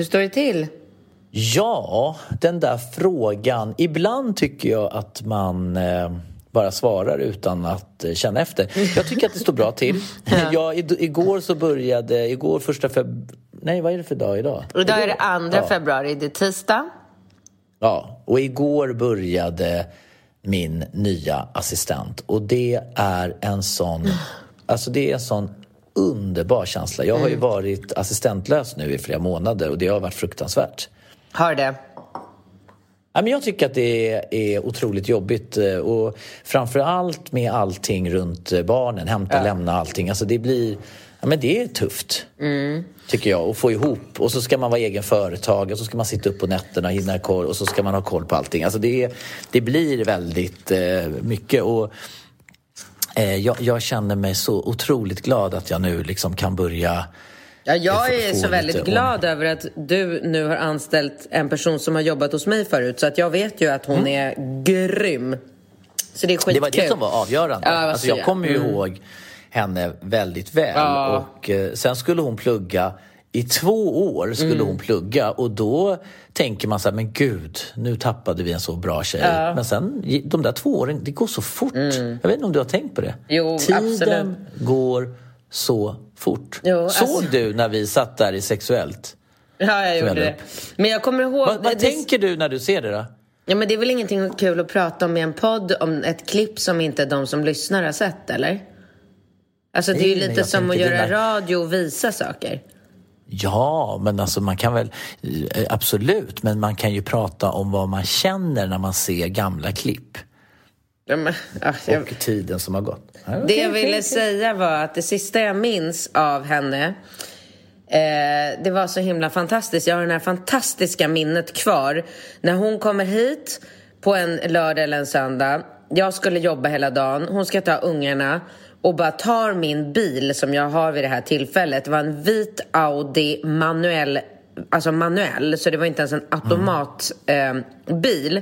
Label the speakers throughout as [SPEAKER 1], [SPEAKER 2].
[SPEAKER 1] Hur står det till?
[SPEAKER 2] Ja, den där frågan. Ibland tycker jag att man eh, bara svarar utan att eh, känna efter. Jag tycker att det står bra till. Jag, i- igår så började, igår första feb... Nej, vad är det för dag idag?
[SPEAKER 1] Idag är det andra
[SPEAKER 2] Ja.
[SPEAKER 1] februari, det är tisdag.
[SPEAKER 2] Ja, och igår började min nya assistent och det är en sån, alltså det är en sån underbar känsla. Jag har ju varit assistentlös nu i flera månader och det har varit fruktansvärt.
[SPEAKER 1] Har det?
[SPEAKER 2] Ja, men jag tycker att det är, otroligt jobbigt eh, och framför allt med allting runt eh, barnen, hämta, lämna allting. Alltså det blir, ja men det är tufft. Tycker jag, att få ihop. Och så ska man vara egen företag och så ska man sitta upp på nätterna och hinna koll och så ska man ha koll på allting. Alltså det, det blir väldigt eh, mycket och jag, jag känner mig så otroligt glad att jag nu liksom kan börja
[SPEAKER 1] Ja, jag är så väldigt glad över att du nu har anställt en person som har jobbat hos mig förut. Så att jag vet ju att hon är grym. Så det är skitkul.
[SPEAKER 2] Det var det som var avgörande.
[SPEAKER 1] Ja,
[SPEAKER 2] alltså, jag kommer ju
[SPEAKER 1] mm.
[SPEAKER 2] ihåg henne väldigt väl.
[SPEAKER 1] Ja.
[SPEAKER 2] Och eh, Sen skulle hon plugga. I två år skulle
[SPEAKER 1] Mm.
[SPEAKER 2] hon plugga och då tänker man så här, men gud, nu tappade vi en så bra tjej. Men sen, de där två åren, det går så fort. Jag vet inte om du har tänkt på det?
[SPEAKER 1] Mm. Jo,
[SPEAKER 2] Tiden
[SPEAKER 1] absolut.
[SPEAKER 2] går så fort.
[SPEAKER 1] Jo,
[SPEAKER 2] Såg
[SPEAKER 1] alltså-
[SPEAKER 2] du när vi satt där i Sexuellt?
[SPEAKER 1] Ja, jag gjorde det. Men jag kommer ihåg...
[SPEAKER 2] Vad, vad
[SPEAKER 1] det-
[SPEAKER 2] tänker du när du ser det då?
[SPEAKER 1] Ja, men det är väl ingenting kul att prata om i en podd om ett klipp som inte de som lyssnar har sett, eller? Alltså, det är ju lite som att göra
[SPEAKER 2] där-
[SPEAKER 1] radio och visa saker.
[SPEAKER 2] Ja, men alltså man kan väl eh, absolut, men man kan ju prata om vad man känner när man ser gamla klipp
[SPEAKER 1] Ja, men, ja, jag,
[SPEAKER 2] och tiden som har gått.
[SPEAKER 1] Det jag ville säga var att det sista jag minns av henne eh, det var så himla fantastiskt. Jag har det här fantastiska minnet kvar. När hon kommer hit på en lördag eller en söndag. Jag skulle jobba hela dagen. Hon ska ta ungarna och bara tar min bil som jag har vid det här tillfället. Det var en vit Audi manuell, alltså manuell, så det var inte ens en automatbil. Eh, bil.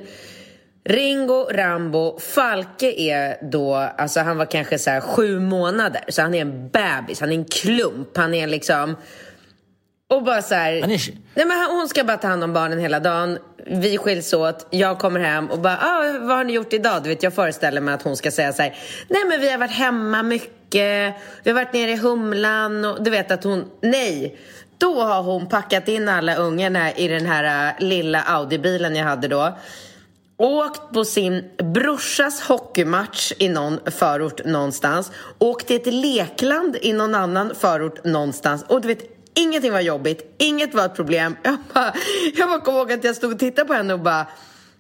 [SPEAKER 1] Ringo Rambo, Falke är då, alltså han var kanske så här sju månader, så han är en bebis, han är en klump, han är liksom... Och bara så här, nej men hon ska bara ta hand om barnen hela dagen, vi skiljs åt, jag kommer hem och bara, ah, vad har ni gjort idag? Du vet, jag föreställer mig att hon ska säga så här, nej men vi har varit hemma mycket, vi har varit nere i Humlan och du vet att hon, nej. Då har hon packat in alla ungarna i den här äh, lilla Audi-bilen jag hade då. Åkt på sin brorsas hockeymatch i någon förort någonstans, åkt till ett lekland i någon annan förort någonstans. Och du vet, ingenting var jobbigt, inget var ett problem. Jag bara, jag bara kom ihåg att jag stod och tittade på henne och bara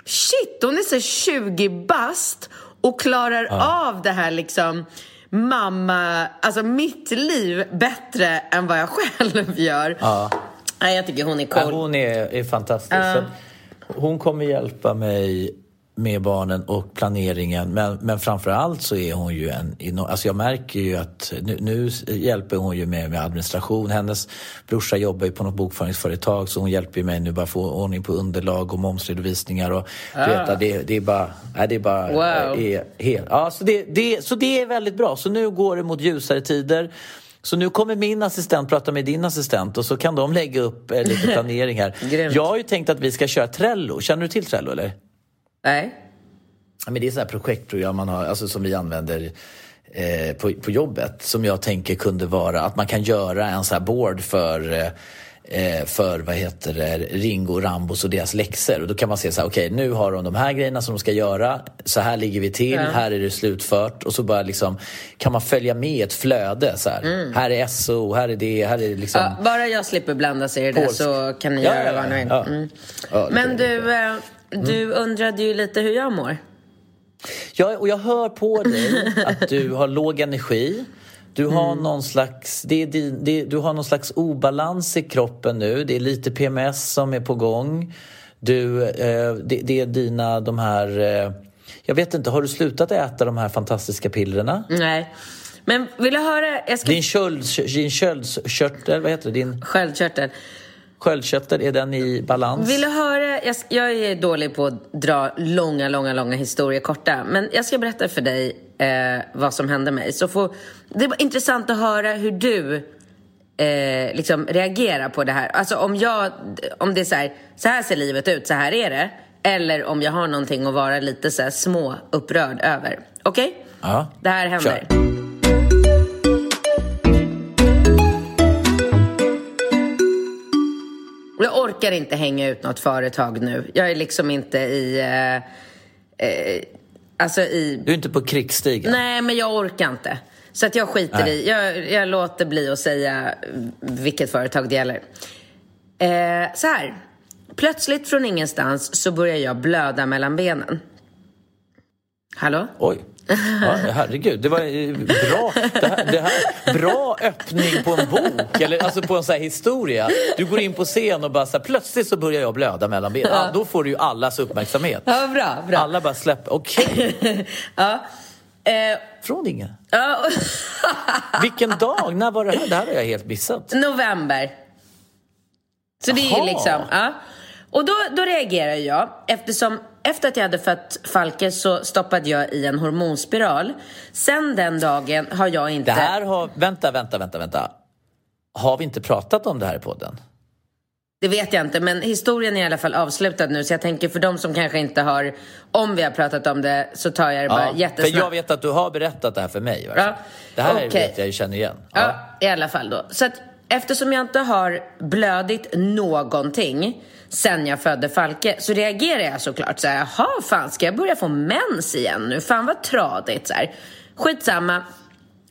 [SPEAKER 1] shit, hon är så 20 bast och klarar av det här liksom mamma, alltså mitt liv bättre än vad jag själv gör.
[SPEAKER 2] Ja.
[SPEAKER 1] Nej, jag tycker hon är
[SPEAKER 2] Ja,
[SPEAKER 1] cool.
[SPEAKER 2] hon är, är fantastisk. Hon kommer hjälpa mig med barnen och planeringen. Men, men framför allt så är hon ju en... Alltså jag märker ju att nu, nu hjälper hon ju mig med administration. Hennes brorsa jobbar ju på något bokföringsföretag så hon hjälper mig nu bara få ordning på underlag och momsredovisningar. Och, du vet, det, det är bara... Nej, det är bara
[SPEAKER 1] Wow.
[SPEAKER 2] är helt, ja, så, det, det, så det är väldigt bra. Så nu går det mot ljusare tider. Så nu kommer min assistent prata med din assistent och så kan de lägga upp eh, lite planering här. Jag har ju tänkt att vi ska köra Trello. Känner du till Trello eller?
[SPEAKER 1] Nej.
[SPEAKER 2] Men det är sådana projektprogram man har, alltså som vi använder eh, på, på jobbet som jag tänker kunde vara att man kan göra en sån här board för eh, eh, för vad heter det, Ringo, Rambos och deras läxor. Och då kan man se så här, okej okay, nu har de de här grejerna som de ska göra. Så här ligger vi till,
[SPEAKER 1] Ja.
[SPEAKER 2] här är det slutfört. Och så bara liksom, kan man följa med ett flöde. Så här. här är SO, här är det, här är liksom...
[SPEAKER 1] Mm. Ja, bara jag slipper blanda sig i det där så kan ni
[SPEAKER 2] Ja,
[SPEAKER 1] göra vad ni vill. Mm. Men du, du undrade ju lite hur jag mår.
[SPEAKER 2] Ja, och jag hör på dig att du har låg energi. Du har
[SPEAKER 1] Mm.
[SPEAKER 2] någon slags, det är din, det, du har någon slags obalans i kroppen nu. Det är lite PMS som är på gång. Du, eh, det, det är dina, de här... Eh, jag vet inte, har du slutat äta de här fantastiska pillerna?
[SPEAKER 1] Nej. Men vill du höra? Jag ska...
[SPEAKER 2] Din, köld, din köldkörtel, vad heter det? Din
[SPEAKER 1] Sköldkörtel.
[SPEAKER 2] Sköldkörtel, är den i balans?
[SPEAKER 1] Vill du höra? Jag, jag är dålig på att dra långa, långa, långa historier korta. Men jag ska berätta för dig eh, vad som hände mig. Så får, det var intressant att höra hur du eh, liksom reagerar på det här. Alltså om jag, om det är så här, så här ser livet ut, så här är det. Eller om jag har någonting att vara lite så små upprörd över. Okej?
[SPEAKER 2] Ja.
[SPEAKER 1] Det här händer.
[SPEAKER 2] Kör.
[SPEAKER 1] Jag orkar inte hänga ut något företag nu. Jag är liksom inte i... Eh, eh, alltså i...
[SPEAKER 2] Du är inte på krigsstigen?
[SPEAKER 1] Nej, men jag orkar inte. Så att jag skiter
[SPEAKER 2] Nej.
[SPEAKER 1] i. Jag, jag låter bli att säga vilket företag det gäller. Eh, så här. Plötsligt från ingenstans så börjar jag blöda mellan benen. Hallå?
[SPEAKER 2] Oj. Ja, herregud, det var eh, bra, det här, det här, bra öppning på en bok, eller alltså på en sån här historia. Du går in på scen och bara så här, plötsligt så börjar jag blöda mellan benen. Ja, då får du ju allas uppmärksamhet.
[SPEAKER 1] Ja, bra, bra.
[SPEAKER 2] Alla bara släpper, okej.
[SPEAKER 1] Ja. Eh,
[SPEAKER 2] Från ingen.
[SPEAKER 1] ja.
[SPEAKER 2] Vilken dag? När var det här? Det här har jag helt missat.
[SPEAKER 1] November. Så det är
[SPEAKER 2] Jaha.
[SPEAKER 1] liksom, ja. Och då, då reagerar jag eftersom efter att jag hade fött Falke så stoppade jag i en hormonspiral. Sen den dagen har jag inte...
[SPEAKER 2] Det här har, vänta, vänta, vänta, vänta. Har vi inte pratat om det här i podden?
[SPEAKER 1] Det vet jag inte, men historien är i alla fall avslutad nu. Så jag tänker för de som kanske inte har... Om vi har pratat om det så tar jag det bara
[SPEAKER 2] för
[SPEAKER 1] jättesnabbt.
[SPEAKER 2] jag vet att du har berättat det här för mig.
[SPEAKER 1] Ja,
[SPEAKER 2] Det här
[SPEAKER 1] okej.
[SPEAKER 2] vet jag ju känner igen.
[SPEAKER 1] Ja, i alla fall då. Så att eftersom jag inte har blödit någonting sen jag födde Falke så reagerar jag såklart så här, jaha fan ska jag börja få mens igen nu? Fan vad tradigt så här. Skitsamma.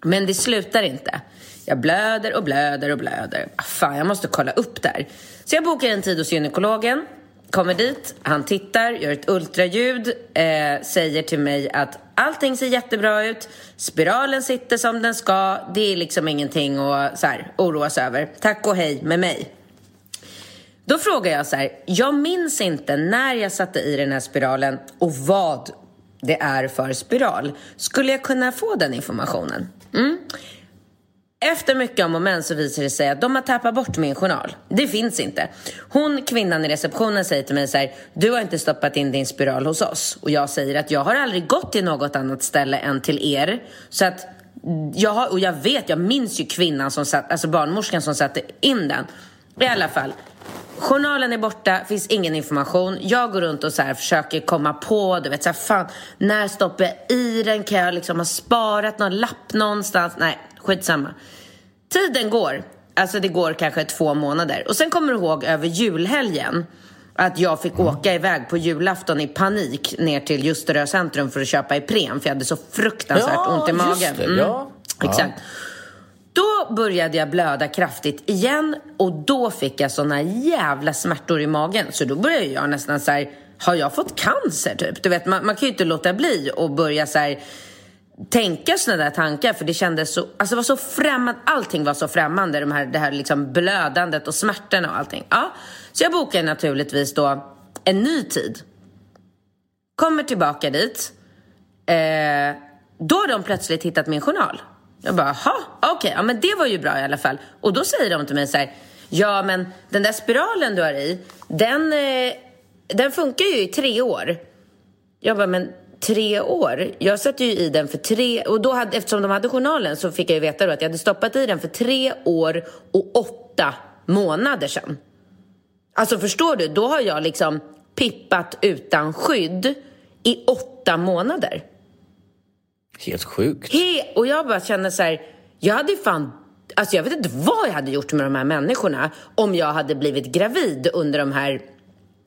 [SPEAKER 1] Men det slutar inte. Jag blöder och blöder och blöder. Ah, fan, jag måste kolla upp det här. Så jag bokar en tid hos gynekologen. Kommer dit, han tittar, gör ett ultraljud, eh, säger till mig att allting ser jättebra ut, spiralen sitter som den ska, det är liksom ingenting att så här, oroas över. Tack och hej med mig. Då frågar jag så här, jag minns inte när jag satte i den här spiralen och vad det är för spiral. Skulle jag kunna få den informationen? Mm. Efter mycket om och men så visar det sig att de har tappat bort min journal. Det finns inte. Hon, kvinnan i receptionen, säger till mig så här, du har inte stoppat in din spiral hos oss. Och jag säger att jag har aldrig gått till något annat ställe än till er. Så att jag har, och jag vet, jag minns ju kvinnan som satt, alltså barnmorskan som satte in den. I alla fall. Journalen är borta, finns ingen information. Jag går runt och så här försöker komma på, du vet så här, fan, när stoppar jag i den? Kan jag liksom ha sparat någon lapp någonstans? Nej, skitsamma. Tiden går. Alltså det går kanske två månader. Och sen kommer du ihåg över julhelgen att jag fick åka iväg på julafton i panik ner till Ljusterö centrum för att köpa Ipren för jag hade så fruktansvärt
[SPEAKER 2] Ja,
[SPEAKER 1] ont i magen. Mm.
[SPEAKER 2] ja.
[SPEAKER 1] Exakt. Då började jag blöda kraftigt igen och då fick jag såna jävla smärtor i magen. Så då började jag nästan så här, har jag fått cancer typ? Du vet, man, man kan ju inte låta bli och börja så här tänka såna där tankar för det kändes så, alltså det var så främmande, allting var så främmande, de här, det här liksom blödandet och smärtorna och allting. Ja, så jag bokade naturligtvis då en ny tid. Kommer tillbaka dit. Eh, då har de plötsligt hittat min journal. Jag bara, jaha, okej, ja men det var ju bra i alla fall. Och då säger de till mig så här, ja men den där spiralen du har i, den, eh, den funkar ju i tre år. Jag bara, men tre år. Jag satte ju i den för tre... Och då hade, eftersom de hade journalen så fick jag ju veta då att jag hade stoppat i den för tre år och åtta månader sedan. Alltså förstår du? Då har jag liksom pippat utan skydd i åtta månader.
[SPEAKER 2] Helt sjukt.
[SPEAKER 1] He och jag bara känner så här, jag hade fan Alltså jag vet inte vad jag hade gjort med de här människorna om jag hade blivit gravid under de här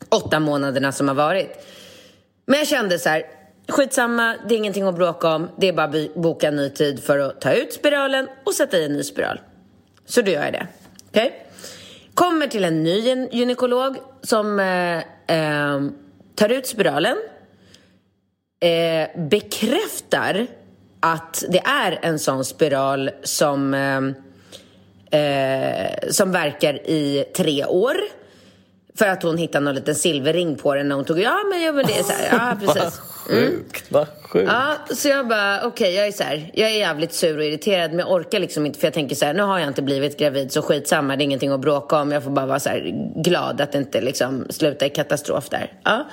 [SPEAKER 1] åtta månaderna som har varit. Men jag kände så här, skitsamma, det är ingenting att bråka om. Det är bara att boka en ny tid för att ta ut spiralen och sätta i en ny spiral. Så då gör jag det. Okej? Okay? Kommer till en ny gynekolog som eh, eh, tar ut spiralen. Eh, bekräftar att det är en sån spiral som, eh, eh, som verkar i tre år. För att hon hittade någon liten silverring på den när hon tog Ja men jag vill det så här. Ja precis.
[SPEAKER 2] Mm. Vad sjukt, vad sjukt.
[SPEAKER 1] Ja, så jag bara okej okay, jag är så här, jag är jävligt sur och irriterad men jag orkar liksom inte för jag tänker så här, nu har jag inte blivit gravid så skitsamma det är ingenting att bråka om. Jag får bara vara så här glad att det inte liksom slutar i katastrof där. Ja.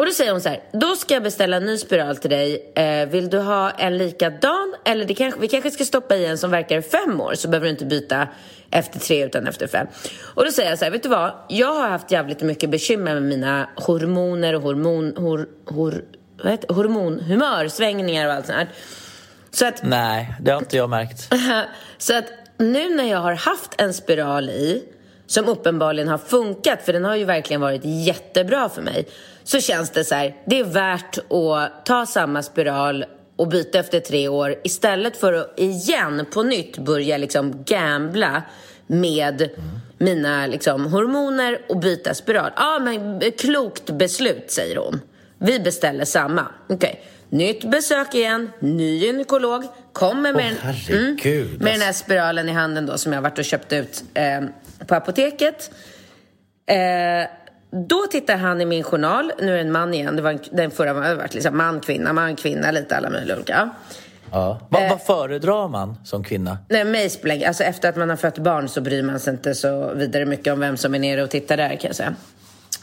[SPEAKER 1] Och då säger hon så här, då ska jag beställa en ny spiral till dig. Eh, vill du ha en likadan? Eller det kanske, vi kanske ska stoppa i en som verkar i fem år så behöver du inte byta efter tre utan efter fem. Och då säger jag så här, vet du vad? Jag har haft jävligt mycket bekymmer med mina hormoner och hormon, hor, hor, vad heter, hormon, humörsvängningar och allt sånt här. Så att,
[SPEAKER 2] Nej, det har inte jag märkt.
[SPEAKER 1] så att nu när jag har haft en spiral i som uppenbarligen har funkat, för den har ju verkligen varit jättebra för mig så känns det så här, det är värt att ta samma spiral och byta efter tre år istället för att igen på nytt börja liksom gambla med mina liksom, hormoner och byta spiral. Ja, men klokt beslut, säger hon. Vi beställer samma. Okej. Okay. Nytt besök igen, ny gynekolog. Kommer med,
[SPEAKER 2] oh, herregud,
[SPEAKER 1] mm, med den här spiralen i handen då som jag varit och köpt ut eh, på apoteket. Eh, då tittar han i min journal, nu är det en man igen, det var en, den förra var varit liksom man, kvinna, man, kvinna, lite alla möjliga olika.
[SPEAKER 2] Ja. Vad, eh, vad föredrar man som kvinna?
[SPEAKER 1] Nej, mig spelar, alltså efter att man har fött barn så bryr man sig inte så vidare mycket om vem som är nere och tittar där kan jag säga.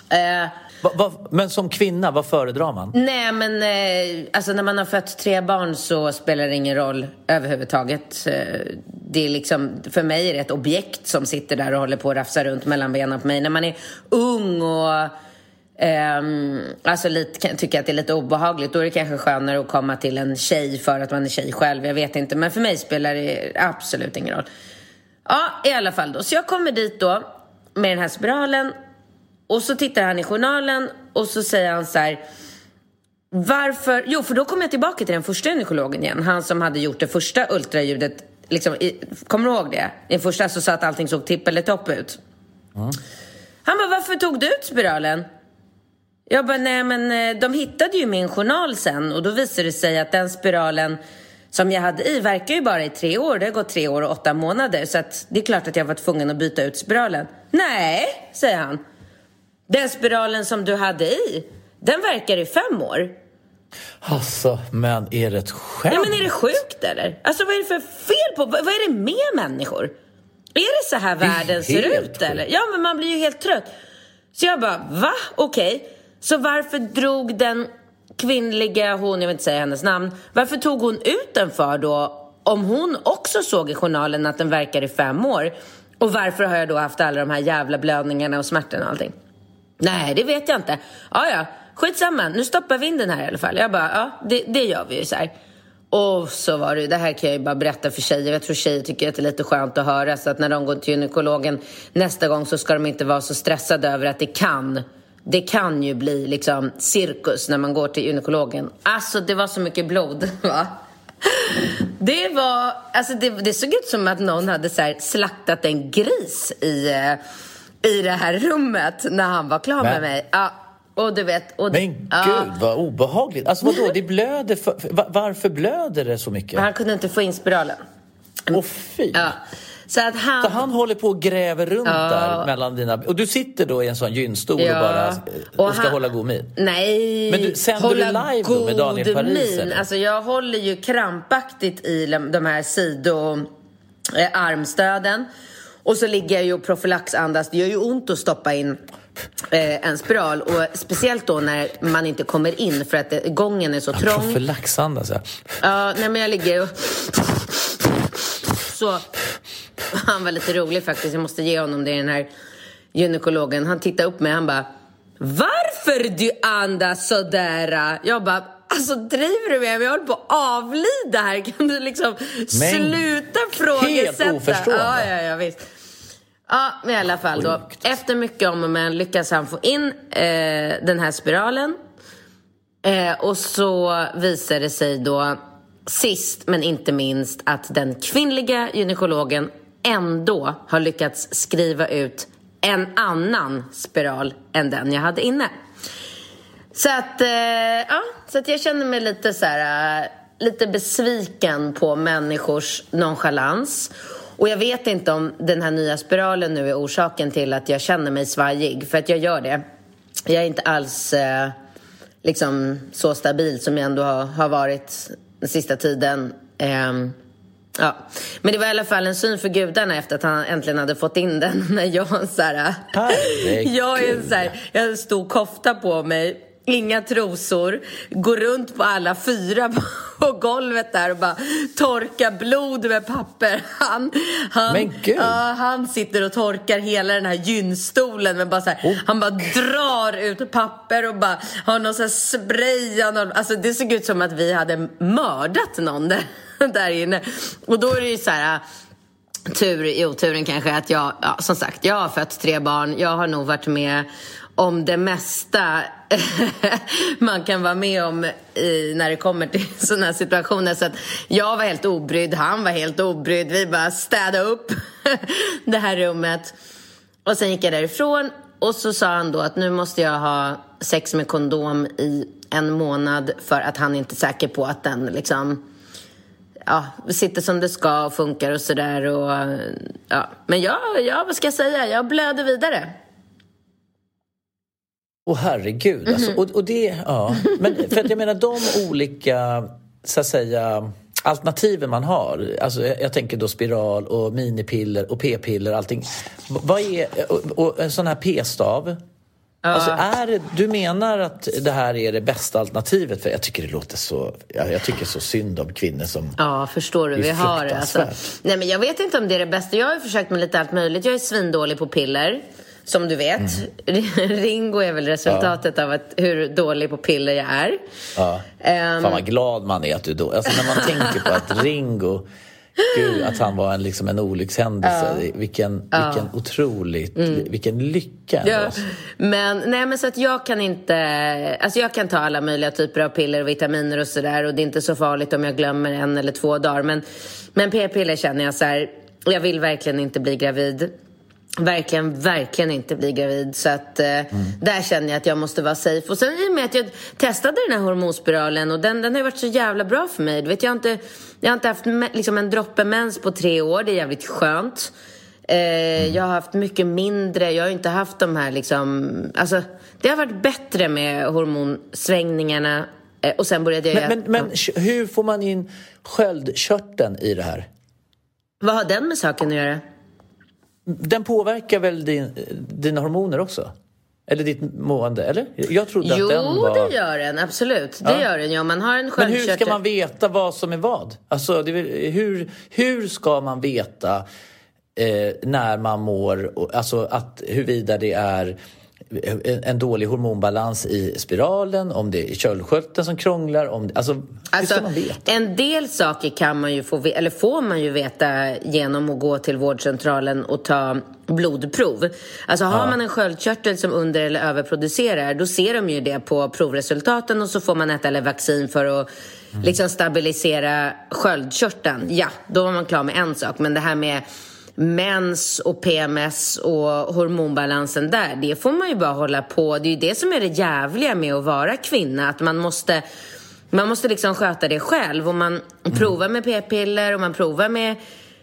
[SPEAKER 2] Eh, va, va, men som kvinna, vad föredrar man?
[SPEAKER 1] Nej, men eh, alltså när man har fött tre barn så spelar det ingen roll överhuvudtaget. Eh, det är liksom, för mig är det ett objekt som sitter där och håller på att rafsa runt mellan benen på mig. När man är ung och Um, alltså lite, kan tycka att det är lite obehagligt. Då är det kanske skönare att komma till en tjej för att man är tjej själv. Jag vet inte. Men för mig spelar det absolut ingen roll. Ja, i alla fall då. Så jag kommer dit då med den här spiralen och så tittar han i journalen och så säger han så här. Varför? Jo, för då kommer jag tillbaka till den första gynekologen igen. Han som hade gjort det första ultraljudet. Liksom, i, kommer du ihåg det? Den första så sa att allting såg tipp eller topp ut. Mm. Han bara, varför tog du ut spiralen? Jag bara, nej men eh, de hittade ju min journal sen och då visade det sig att den spiralen som jag hade i verkar ju bara i tre år. Det har gått tre år och åtta månader så att det är klart att jag var tvungen att byta ut spiralen. Nej, säger han. Den spiralen som du hade i, den verkar i fem år.
[SPEAKER 2] Alltså, men är det ett skämt?
[SPEAKER 1] Nej, men är det sjukt eller? Alltså vad är det för fel på, vad är det med människor? Är det så här världen ser ut eller? Ja, men man blir ju helt trött. Så jag bara, va? Okej. Okay. Så varför drog den kvinnliga, hon, jag vill inte säga hennes namn, varför tog hon ut den för då? Om hon också såg i journalen att den verkar i fem år. Och varför har jag då haft alla de här jävla blödningarna och smärtorna och allting? Nej, det vet jag inte. Ja, ja, skitsamma. Nu stoppar vi in den här i alla fall. Jag bara, ja, det, det gör vi ju så här. Och så var det, det här kan jag ju bara berätta för tjejer. Jag tror tjejer tycker att det är lite skönt att höra. Så att när de går till gynekologen nästa gång så ska de inte vara så stressade över att det kan. Det kan ju bli liksom cirkus när man går till gynekologen. Alltså det var så mycket blod. Va? Det var, alltså det, det såg ut som att någon hade så slaktat en gris i eh, i det här rummet när han var klar med mig. Ja, och du vet, och
[SPEAKER 2] Men gud ja. vad obehagligt. Alltså vadå, det blöder för, varför blöder det så mycket?
[SPEAKER 1] Han kunde inte få in spiralen.
[SPEAKER 2] Åh fy.
[SPEAKER 1] Ja. Så, att han...
[SPEAKER 2] så han håller på och gräver runt ja. där mellan dina... Och du sitter då i en sån gynstol ja. och bara och, och ska han... hålla god min?
[SPEAKER 1] Nej,
[SPEAKER 2] Men du, sänder hålla du live då med Daniel Paris? Min.
[SPEAKER 1] Alltså jag håller ju krampaktigt i de här sidoarmstöden. Eh, och så ligger jag ju och profylaxandas. Det gör ju ont att stoppa in eh, en spiral. Och speciellt då när man inte kommer in för att det, gången är så
[SPEAKER 2] Ja,
[SPEAKER 1] trång.
[SPEAKER 2] Profylaxand alltså.
[SPEAKER 1] Ja, nej men jag ligger och... Så... Han var lite rolig faktiskt. Jag måste ge honom det, den här gynekologen. Han tittade upp mig han bara... Varför du andas sådär? Jag bara... Alltså driver du med mig? Jag håller på att avlida här. Kan du liksom
[SPEAKER 2] Men
[SPEAKER 1] sluta frågasätta?
[SPEAKER 2] helt oförstående.
[SPEAKER 1] Ja, ja, ja, visst. Ja, men i alla fall då. Efter mycket om och men lyckas han få in eh, den här spiralen. Eh, och så visar det sig då sist men inte minst att den kvinnliga gynekologen ändå har lyckats skriva ut en annan spiral än den jag hade inne. Så att, eh, ja, så att jag känner mig lite så här, eh, lite besviken på människors nonchalans. Och jag vet inte om den här nya spiralen nu är orsaken till att jag känner mig svajig, för att jag gör det. Jag är inte alls eh, liksom så stabil som jag ändå har, har varit den sista tiden. Ehm, ja. Men det var i alla fall en syn för gudarna efter att han äntligen hade fått in den. När jag så här, jag är så här, jag har en stor kofta på mig, inga trosor, går runt på alla fyra på golvet där och bara torkar blod med papper. Han, han. Ja, han sitter och torkar hela den här gynstolen men bara så här, han bara drar ut papper och bara har någon sån här spray. Alltså det såg ut som att vi hade mördat någon där, där inne. Och då är det ju så här tur i oturen kanske att jag, ja, som sagt, jag har fött tre barn. Jag har nog varit med om det mesta man kan vara med om i, när det kommer till sådana här situationer. Så att jag var helt obrydd, han var helt obrydd. Vi bara städade upp det här rummet. Och sen gick jag därifrån och så sa han då att nu måste jag ha sex med kondom i en månad för att han inte är säker på att den liksom ja, sitter som det ska och funkar och sådär. Ja. Men jag, ja, vad ska jag säga? Jag blöder vidare.
[SPEAKER 2] Åh herregud. Alltså,
[SPEAKER 1] Mhm.
[SPEAKER 2] och, och det, ja. Men för att jag menar de olika, så att säga, alternativen man har. Alltså, jag, jag tänker då spiral och minipiller och p-piller och allting. Vad är, och, och en sån här p-stav. Alltså, är du menar att det här är det bästa alternativet? För jag tycker det låter så, jag, jag tycker så synd om kvinnor som...
[SPEAKER 1] Ja, förstår du. Vi har alltså. Nej, men jag vet inte om det är det bästa. Jag har försökt med lite allt möjligt. Jag är svindålig på piller. Som du vet.
[SPEAKER 2] Mm.
[SPEAKER 1] Ringo är väl resultatet av att, hur dålig på piller jag är.
[SPEAKER 2] Ja.
[SPEAKER 1] Ehm,
[SPEAKER 2] Fan vad glad man är att du då... Alltså när man tänker på att Ringo, gud att han var en, liksom en olyckshändelse. Vilken, vilken otroligt, vilken lycka.
[SPEAKER 1] Mm. Ja, men, nej, men så att jag kan inte... Alltså jag kan ta alla möjliga typer av piller och vitaminer och sådär och det är inte så farligt om jag glömmer en eller två dagar. Men, men p-piller känner jag så här, jag vill verkligen inte bli gravid. Verkligen, verkligen inte bli gravid. Så att eh, där känner jag att jag måste vara safe. Och sen i och med att jag testade den här hormonspiralen och den, den har varit så jävla bra för mig. Du vet, jag har inte, jag har inte haft liksom en droppe mens på tre år. Det är jävligt skönt. Eh, Jag har haft mycket mindre, jag har inte haft de här liksom... Alltså, det har varit bättre med hormonsvängningarna. Eh, och sen började jag...
[SPEAKER 2] Men, men, men hur får man in sköldkörteln i det här?
[SPEAKER 1] Vad har den med saken att göra?
[SPEAKER 2] Den påverkar väl din, dina hormoner också? Eller ditt mående, eller? Jag trodde
[SPEAKER 1] Jo,
[SPEAKER 2] att den var...
[SPEAKER 1] det gör den. Absolut. Det
[SPEAKER 2] Ja.
[SPEAKER 1] gör den. Ja, man har en
[SPEAKER 2] Men hur ska man veta vad som är vad? Alltså, det hur, hur ska man veta eh, när man mår, alltså att huruvida det är en, dålig hormonbalans i spiralen, om det är köldskölden som krånglar, om, alltså, hur
[SPEAKER 1] Alltså,
[SPEAKER 2] ska man veta?
[SPEAKER 1] en del saker kan man ju få, eller får man ju veta genom att gå till vårdcentralen och ta blodprov. Alltså har man en sköldkörtel som under eller överproducerar, då ser de ju det på provresultaten och så får man äta eller vaccin för att liksom stabilisera sköldkörteln. Ja, då var man klar med en sak. Men det här med mens och PMS och hormonbalansen där, det får man ju bara hålla på. Det är ju det som är det jävliga med att vara kvinna, att man måste man måste liksom sköta det själv och man provar med p-piller och man provar med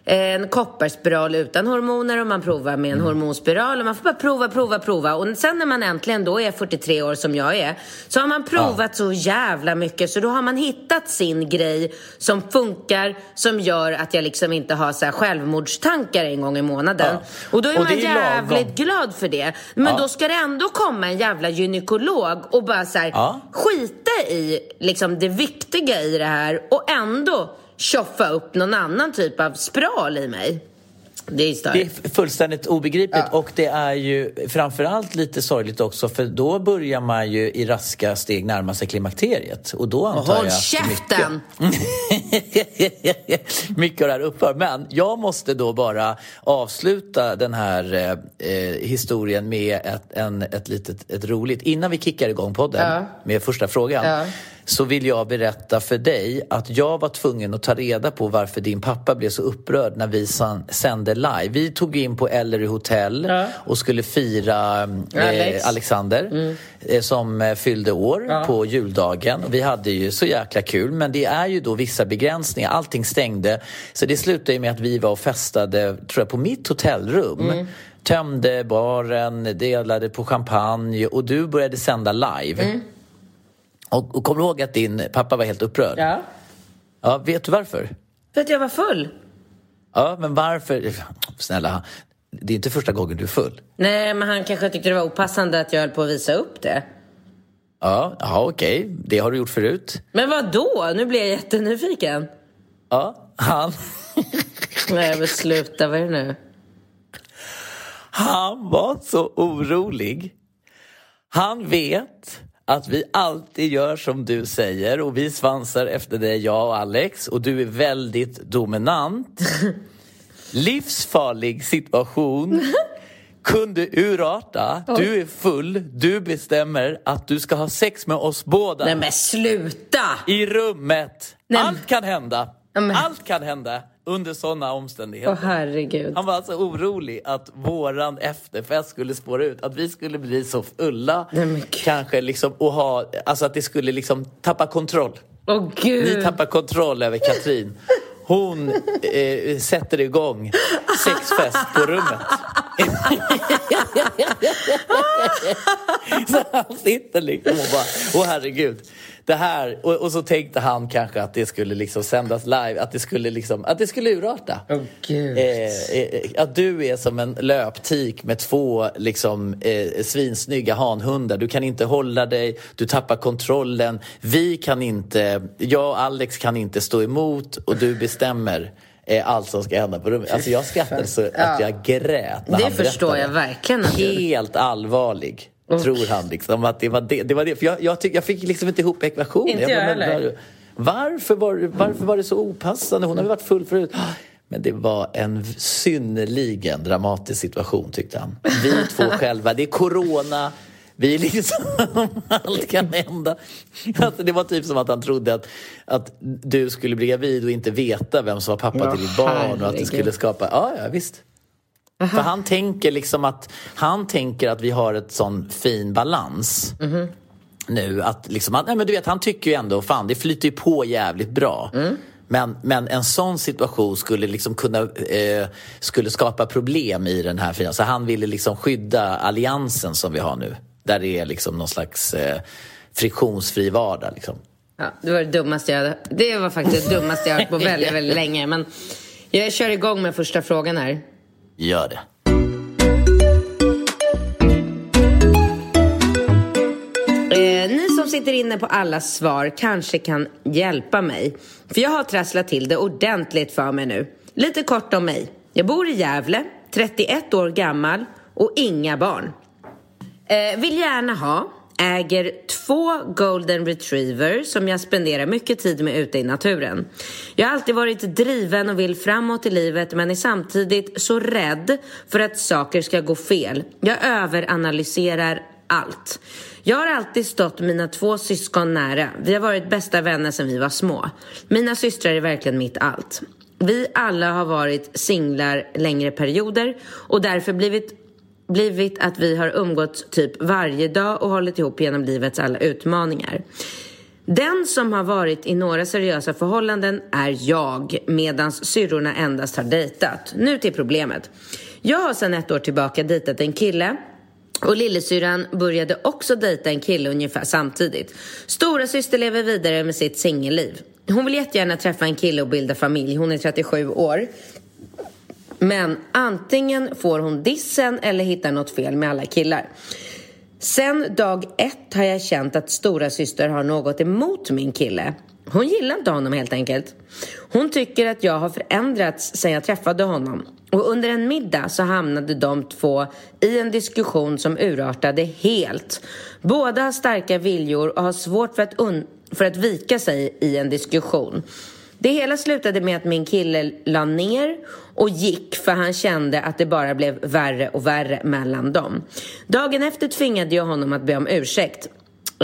[SPEAKER 1] en kopparspiral utan hormoner och man provar med en
[SPEAKER 2] Mm.
[SPEAKER 1] hormonspiral och man får bara prova, prova, prova. Och sen när man äntligen då är 43 år som jag är så har man provat så jävla mycket så då har man hittat sin grej som funkar som gör att jag liksom inte har så här självmordstankar en gång i månaden.
[SPEAKER 2] Ja.
[SPEAKER 1] Och då är
[SPEAKER 2] Och
[SPEAKER 1] man
[SPEAKER 2] är lagom.
[SPEAKER 1] jävligt glad för det. Men
[SPEAKER 2] Ja.
[SPEAKER 1] då ska det ändå komma en jävla gynekolog och bara så här,
[SPEAKER 2] Ja.
[SPEAKER 1] skita i liksom det viktiga i det här och ändå tjoffa upp någon annan typ av spiral i mig. Det är
[SPEAKER 2] Det är fullständigt obegripligt och det är ju framförallt lite sorgligt också för då börjar man ju i raska steg närma sig klimakteriet och då antar
[SPEAKER 1] Håll
[SPEAKER 2] jag
[SPEAKER 1] käften!
[SPEAKER 2] mycket, mycket av det här upphör. Men jag måste då bara avsluta den här eh, eh, historien med ett, en, ett litet ett roligt. Innan vi kickar igång podden
[SPEAKER 1] Ja.
[SPEAKER 2] med första frågan
[SPEAKER 1] Ja.
[SPEAKER 2] Så vill jag berätta för dig att jag var tvungen att ta reda på varför din pappa blev så upprörd när vi sände live. Vi tog in på Ellery Hotel
[SPEAKER 1] Ja.
[SPEAKER 2] och skulle fira eh,
[SPEAKER 1] Alex.
[SPEAKER 2] Alexander eh, som eh, fyllde år
[SPEAKER 1] Ja.
[SPEAKER 2] på juldagen. Och vi hade ju så jäkla kul men det är ju då vissa begränsningar. Allting stängde. Så det slutade ju med att vi var och festade, tror jag, på mitt hotellrum. Tömde baren, delade på champagne och du började sända live. Och, och kommer du ihåg att din pappa var helt upprörd?
[SPEAKER 1] Ja.
[SPEAKER 2] Ja, vet du varför?
[SPEAKER 1] För att jag var full.
[SPEAKER 2] Ja, men varför? Snälla, det är inte första gången du är full.
[SPEAKER 1] Nej, men han kanske tyckte det var opassande att jag höll på att visa upp det.
[SPEAKER 2] Ja, ja okej. Det har du gjort förut.
[SPEAKER 1] Men vad då? Nu blir jag jättenyfiken.
[SPEAKER 2] Ja, han,
[SPEAKER 1] Nej, men sluta. Vad är det nu?
[SPEAKER 2] han var så orolig. Han vet att vi alltid gör som du säger och vi svansar efter dig, jag och Alex. Och du är väldigt dominant. Livsfarlig situation. Kunde urarta. Du är full. Du bestämmer att du ska ha sex med oss båda.
[SPEAKER 1] Nej, men sluta!
[SPEAKER 2] I rummet.
[SPEAKER 1] Nej,
[SPEAKER 2] Allt kan hända.
[SPEAKER 1] Men-
[SPEAKER 2] Allt kan hända under sådana omständigheter.
[SPEAKER 1] Åh, herregud.
[SPEAKER 2] Han var alltså orolig att våran efterfest skulle spåra ut. Att vi skulle bli så fulla.
[SPEAKER 1] Nej,
[SPEAKER 2] kanske liksom och ha, alltså att det skulle liksom tappa kontroll.
[SPEAKER 1] Åh, gud.
[SPEAKER 2] Ni tappar kontroll över Katrin. Hon eh, sätter igång sexfest på rummet. så han sitter liksom och bara, åh herregud. Det här, och, och så tänkte han kanske att det skulle liksom sändas live, att det skulle, liksom, att det skulle urarta.
[SPEAKER 1] Gud.
[SPEAKER 2] Eh, eh, att du är som en löptik med två liksom, eh, svinsnygga hanhundar. Du kan inte hålla dig, du tappar kontrollen. Vi kan inte, jag och Alex kan inte stå emot och du bestämmer eh, allt som ska hända på rummet. Alltså jag skrattade så att jag grät när
[SPEAKER 1] Det
[SPEAKER 2] han
[SPEAKER 1] förstår jag verkligen
[SPEAKER 2] Helt allvarlig. Tror han liksom att det var det. det, var det. För jag, jag, tyck, jag fick liksom inte ihop ekvationen.
[SPEAKER 1] Inte jag heller.
[SPEAKER 2] var- Varför var, varför var det så opassande? Hon har väl varit full förut. Men det var en synnerligen dramatisk situation tyckte han. Vi två själva, det är corona. Vi är liksom, allt kan hända. Alltså, det var typ som att han trodde att, att du skulle bli gravid och inte veta vem som var pappa till ditt barn. Och att det skulle skapa, ja, ja visst. För han tänker liksom att, han tänker att vi har ett sån fin balans nu. Att liksom, nej, men du vet, han tycker ju ändå, fan det flyter ju på jävligt bra. Men, men en sån situation skulle liksom kunna eh, skulle skapa problem i den här fina. Så han ville liksom skydda alliansen som vi har nu. Där det är liksom någon slags eh, friktionsfri vardag. Liksom.
[SPEAKER 1] Ja, det var det dummaste jag. Det var faktiskt det dummaste jag har hört på väldigt, väldigt länge. Men jag kör igång med första frågan här.
[SPEAKER 2] Gör det.
[SPEAKER 1] Eh, ni som sitter inne på alla svar kanske kan hjälpa mig. För jag har trasslat till det ordentligt för mig nu. Lite kort om mig. Jag bor i Gävle, 31 år gammal och inga barn. Eh, vill gärna ha, äger två golden retriever som jag spenderar mycket tid med ute i naturen. Jag har alltid varit driven och vill framåt i livet men är samtidigt så rädd för att saker ska gå fel. Jag överanalyserar allt. Jag har alltid stått mina två syskon nära. Vi har varit bästa vänner sedan vi var små. Mina systrar är verkligen mitt allt. Vi alla har varit singlar längre perioder och därför blivit blivit att vi har umgåtts typ varje dag och hållit ihop genom livets alla utmaningar. Den som har varit i några seriösa förhållanden är jag, medan syrrorna endast har dejtat. Nu till problemet. Jag har sedan ett år tillbaka dejtat en kille och lillasyrran började också dejta en kille ungefär samtidigt. Stora syster lever vidare med sitt singelliv. Hon vill jättegärna träffa en kille och bilda familj. Hon är 37 år. Men antingen får hon dissen eller hittar något fel med alla killar. Sen dag ett har jag känt att stora syster har något emot min kille. Hon gillar inte honom helt enkelt. Hon tycker att jag har förändrats sen jag träffade honom. Och under en middag så hamnade de två i en diskussion som urartade helt. Båda har starka viljor och har svårt för att, för att vika sig i en diskussion. Det hela slutade med att min kille la ner och gick för han kände att det bara blev värre och värre mellan dem. Dagen efter tvingade jag honom att be om ursäkt.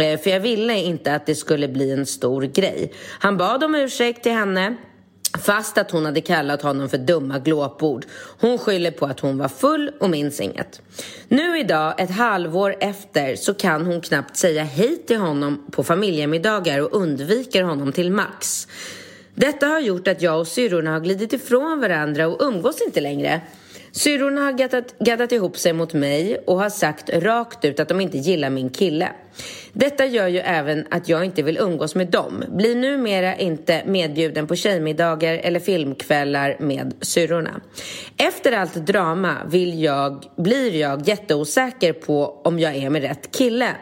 [SPEAKER 1] Eh, för jag ville inte att det skulle bli en stor grej. Han bad om ursäkt till henne Fast att hon hade kallat honom för dumma glåpord. Hon skyller på att hon var full och minns inget. Nu idag, ett halvår efter, så kan hon knappt säga hej till honom på familjemiddagar och undviker honom till max. Detta har gjort att jag och syrrorna har glidit ifrån varandra och umgås inte längre. Syrrorna har gaddat, gaddat ihop sig mot mig och har sagt rakt ut att de inte gillar min kille. Detta gör ju även att jag inte vill umgås med dem. Blir numera inte medbjuden på tjejmiddagar eller filmkvällar med syrrorna. Efter allt drama vill jag, blir jag jätteosäker på om jag är med rätt kille.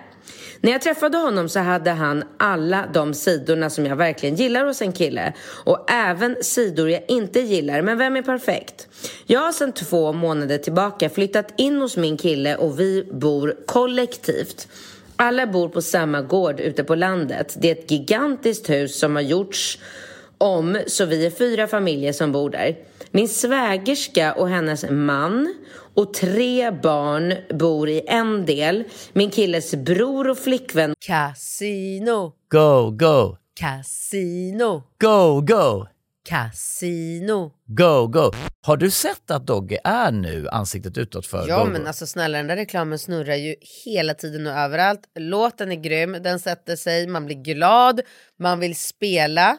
[SPEAKER 1] När jag träffade honom så hade han alla de sidorna som jag verkligen gillar hos en kille. Och även sidor jag inte gillar, men vem är perfekt? Jag har sedan två månader tillbaka flyttat in hos min kille och vi bor kollektivt. Alla bor på samma gård ute på landet. Det är ett gigantiskt hus som har gjorts om, så vi är fyra familjer som bor där. Min svägerska och hennes man och tre barn bor i en del. Min killes bror och flickvän...
[SPEAKER 3] Casino.
[SPEAKER 2] Go, go.
[SPEAKER 3] Casino.
[SPEAKER 2] Go, go.
[SPEAKER 3] Casino.
[SPEAKER 2] Go, go. Har du sett att Dogge är nu ansiktet utåt för
[SPEAKER 3] Ja
[SPEAKER 2] go,
[SPEAKER 3] men
[SPEAKER 2] go?
[SPEAKER 3] alltså snälla den där reklamen snurrar ju hela tiden och överallt. Låten är grym, den sätter sig, man blir glad, man vill spela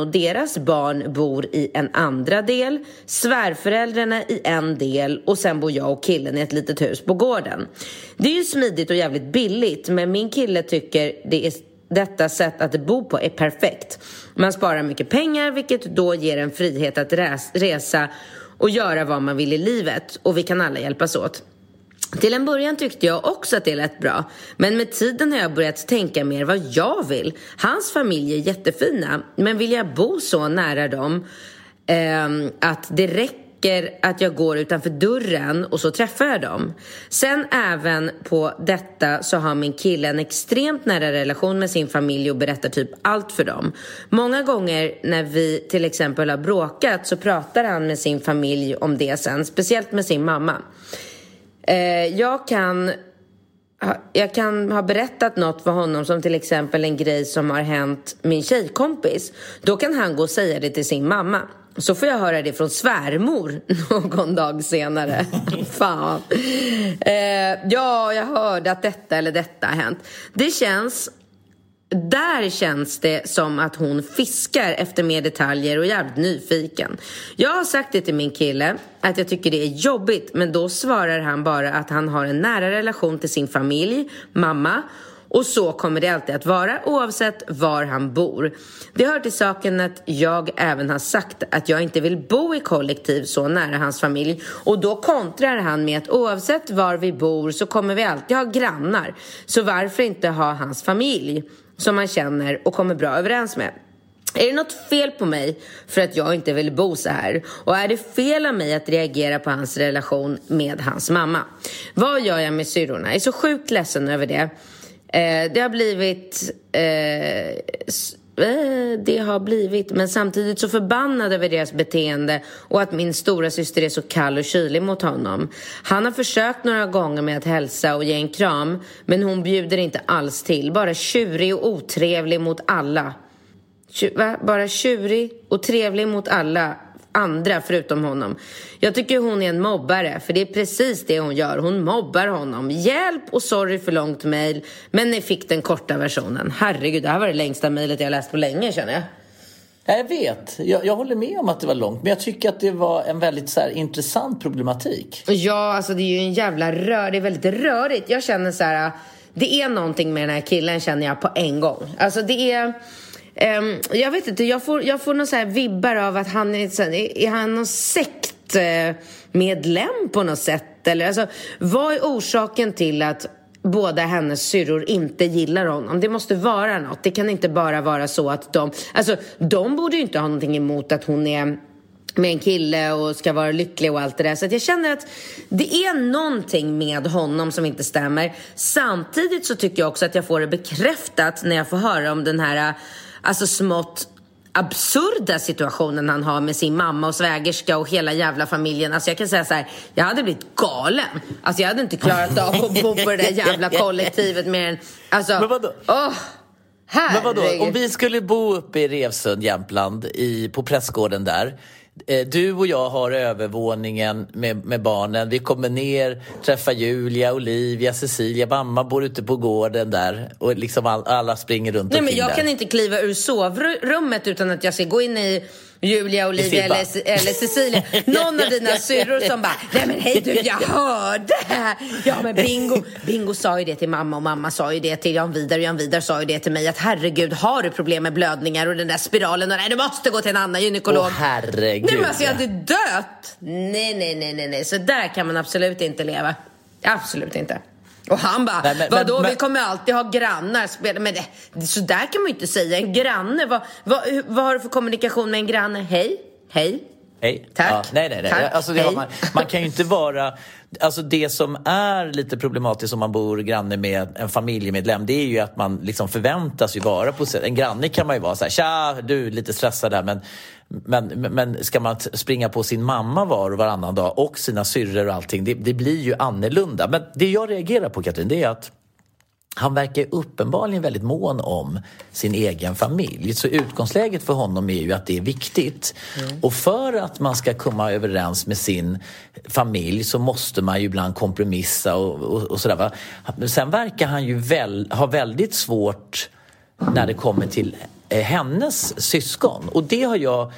[SPEAKER 1] Och deras barn bor i en andra del, svärföräldrarna i en del och sen bor jag och killen i ett litet hus på gården. Det är ju smidigt och jävligt billigt men min kille tycker det är detta sätt att bo på är perfekt. Man sparar mycket pengar vilket då ger en frihet att resa och göra vad man vill i livet och vi kan alla hjälpas åt. Till en början tyckte jag också att det lät bra, men med tiden har jag börjat tänka mer vad jag vill. Hans familj är jättefina, men vill jag bo så nära dem eh, att det räcker att jag går utanför dörren och så träffar jag dem. Sen även på detta så har min kille en extremt nära relation med sin familj och berättar typ allt för dem. Många gånger när vi till exempel har bråkat så pratar han med sin familj om det sen, speciellt med sin mamma. Eh, jag kan jag kan ha berättat något för honom som till exempel en grej som har hänt min tjejkompis. Då kan han gå och säga det till sin mamma. Så får jag höra det från svärmor någon dag senare. Fan. Eh, ja, jag hörde att detta eller detta har hänt. Det känns där känns det som att hon fiskar efter mer detaljer och är jävligt nyfiken. Jag har sagt det till min kille, att jag tycker det är jobbigt, men då svarar han bara att han har en nära relation till sin familj, mamma, och så kommer det alltid att vara oavsett var han bor. Det hör till saken att jag även har sagt att jag inte vill bo i kollektiv så nära hans familj och då kontrar han med att oavsett var vi bor så kommer vi alltid ha grannar. Så varför inte ha hans familj? Som man känner och kommer bra överens med. Är det något fel på mig för att jag inte vill bo så här? Och är det fel av mig att reagera på hans relation med hans mamma? Vad gör jag med syrrorna? Jag är så sjukt ledsen över det. Eh, det har blivit eh, Eh, Eh, det har blivit. Men samtidigt så förbannad över deras beteende och att min stora syster är så kall och kylig mot honom. Han har försökt några gånger med att hälsa och ge en kram men hon bjuder inte alls till. Bara tjurig och otrevlig mot alla. Va? Bara tjurig och trevlig mot alla andra förutom honom. Jag tycker hon är en mobbare, för det är precis det hon gör. Hon mobbar honom. Hjälp och sorry för långt mejl, men ni fick den korta versionen. Herregud, det här var det längsta mejlet jag läst på länge känner jag.
[SPEAKER 2] Jag vet. Jag, jag, håller med om att det var långt. Men jag tycker att det var en väldigt så här, intressant problematik.
[SPEAKER 1] Ja, alltså det är ju en jävla rör. Det är väldigt rörigt. Jag känner så här... Det är någonting med den här killen känner jag på en gång. Alltså det är... Um, jag vet inte, jag får, jag får någon så här vibbar av att han är, så, är han någon sektmedlem på något sätt? Eller, alltså, vad är orsaken till att båda hennes syrror inte gillar honom. Det måste vara något. Det kan inte bara vara så att de... Alltså, de borde ju inte ha någonting emot att hon är med en kille och ska vara lycklig och allt det där. Så jag känner att det är någonting med honom som inte stämmer. Samtidigt så tycker jag också att jag får det bekräftat när jag får höra om den här alltså smått absurda situationen han har med sin mamma och svägerska och hela jävla familjen. Alltså jag kan säga så här, jag hade blivit galen. Alltså jag hade inte klarat av att bo på det där jävla kollektivet mer än, alltså,
[SPEAKER 2] Men vadå?
[SPEAKER 1] Åh,
[SPEAKER 2] Men vadå, om vi skulle bo uppe i Revsund, Jämtland, i, på prästgården där du och jag har övervåningen med, med barnen. Vi kommer ner, träffar Julia, Olivia, Cecilia. Mamma bor ute på gården där och liksom all, alla springer runt
[SPEAKER 1] Nej, men Jag
[SPEAKER 2] där.
[SPEAKER 1] kan inte kliva ur sovrummet utan att jag ska gå in i Julia, Olivia eller, eller Cecilia. Någon av dina syrror som bara, nej men hej du, jag hörde! Ja men Bingo, Bingo sa ju det till mamma och mamma sa ju det till Jan Vidar och Jan Vidar sa ju det till mig att herregud, har du problem med blödningar och den där spiralen och nej, du måste gå till en annan gynekolog.
[SPEAKER 2] Åh herregud.
[SPEAKER 1] Nej men alltså jag hade dött! Nej, nej, nej, nej, nej, så där kan man absolut inte leva. Absolut inte. Och han bara, Nej, men, vadå men, vi kommer alltid ha grannar. Men det, så där kan man ju inte säga. En granne, vad, vad, vad har du för kommunikation med en granne? Hej, hej.
[SPEAKER 2] Hej.
[SPEAKER 1] Tack.
[SPEAKER 2] Ja, nej, nej, nej.
[SPEAKER 1] Tack.
[SPEAKER 2] Alltså,
[SPEAKER 1] Hej.
[SPEAKER 2] man, man, kan ju inte vara... Alltså det som är lite problematiskt om man bor granne med en familjemedlem det är ju att man liksom förväntas ju vara på. En granne kan man ju vara så här, tja, du är lite stressad där men, men, men ska man springa på sin mamma var och varannan dag och sina syrror och allting, det, det blir ju annorlunda. Men det jag reagerar på Katrin, det är att han verkar uppenbarligen väldigt mån om sin egen familj. Så utgångsläget för honom är ju att det är viktigt. Mm. Och för att man ska komma överens med sin familj så måste man ju ibland kompromissa och, och, och sådär. Va? Sen verkar han ju väl, ha väldigt svårt när det kommer till Eh, hennes syskon. Och det har jag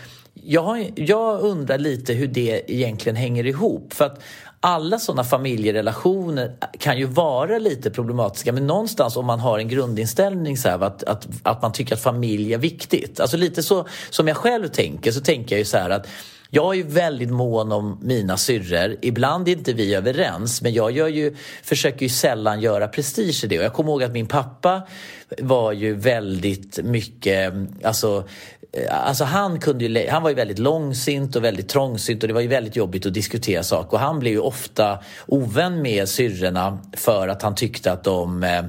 [SPEAKER 2] jag, jag undrar lite hur det egentligen hänger ihop. För att alla sådana familjerelationer kan ju vara lite problematiska men någonstans om man har en grundinställning så här, att, att, att man tycker att familj är viktigt. Alltså lite så som jag själv tänker så tänker jag ju så här att jag är ju väldigt mån om mina syrror. Ibland är inte vi överens men jag gör ju, försöker ju sällan göra prestige i det. Och jag kommer ihåg att min pappa var ju väldigt mycket, alltså eh, Alltså han, kunde ju, han var ju väldigt långsint och väldigt trångsynt och det var ju väldigt jobbigt att diskutera saker. Och han blev ju ofta ovän med syrrorna för att han tyckte att de eh,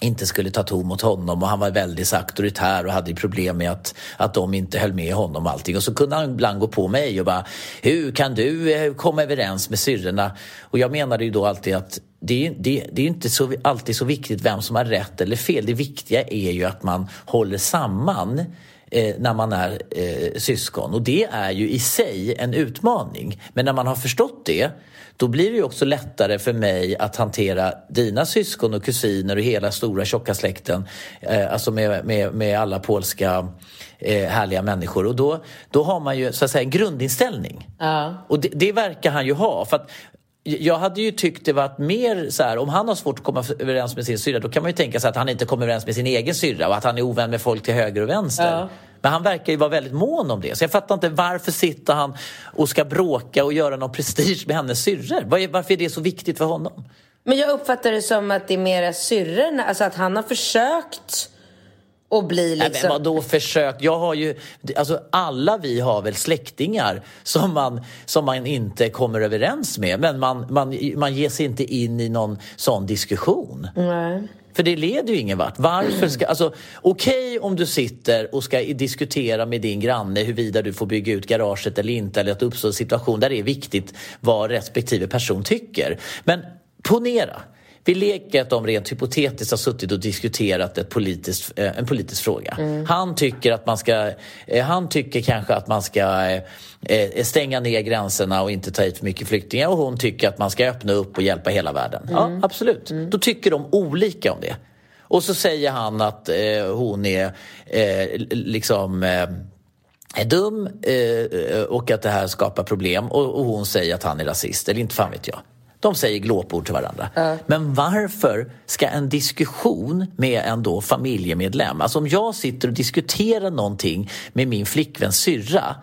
[SPEAKER 2] inte skulle ta ton mot honom och han var väldigt auktoritär och hade problem med att, att de inte höll med honom och allting. Och så kunde han ibland gå på mig och bara Hur kan du eh, komma överens med syrrorna? Och jag menade ju då alltid att det är, det, det är inte så, alltid så viktigt vem som har rätt eller fel. Det viktiga är ju att man håller samman eh, när man är eh, syskon. Och det är ju i sig en utmaning. Men när man har förstått det då blir det också lättare för mig att hantera dina syskon och kusiner och hela stora tjocka släkten. Eh, alltså med, med, med alla polska eh, härliga människor. Och då, då har man ju så att säga en grundinställning.
[SPEAKER 1] Ja.
[SPEAKER 2] Och det, det verkar han ju ha. För att, jag hade ju tyckt det varit mer så här, om han har svårt att komma överens med sin syrra då kan man ju tänka sig att han inte kommer överens med sin egen syrra och att han är ovän med folk till höger och vänster.
[SPEAKER 1] Ja.
[SPEAKER 2] Men han verkar ju vara väldigt mån om det. Så jag fattar inte varför sitter han och ska bråka och göra någon prestige med hennes syrror? Varför är det så viktigt för honom?
[SPEAKER 1] Men jag uppfattar det som att det är mera syrrorna, alltså att han har försökt att bli
[SPEAKER 2] Nej,
[SPEAKER 1] liksom...
[SPEAKER 2] men vadå försökt? Jag har ju, alltså alla vi har väl släktingar som man, som man inte kommer överens med. Men man, man, man ger sig inte in i någon sån diskussion.
[SPEAKER 1] Nej.
[SPEAKER 2] För det leder ju ingen vart. Varför ska, alltså, okej om du sitter och ska diskutera med din granne huruvida du får bygga ut garaget eller inte eller att det uppstår en situation där det är viktigt vad respektive person tycker. Men ponera, vi leker att de rent hypotetiskt har suttit och diskuterat ett politiskt, eh, en politisk fråga. Han tycker att man ska, eh, han tycker kanske att man ska eh, stänga ner gränserna och inte ta hit för mycket flyktingar och hon tycker att man ska öppna upp och hjälpa hela världen. Ja, absolut. Då tycker de olika om det. Och så säger han att eh, hon är eh, liksom eh, är dum och att det här skapar problem och, och hon säger att han är rasist, eller inte fan vet jag. De säger glåpord till varandra. Men varför ska en diskussion med en då familjemedlem, alltså om jag sitter och diskuterar någonting med min flickväns syrra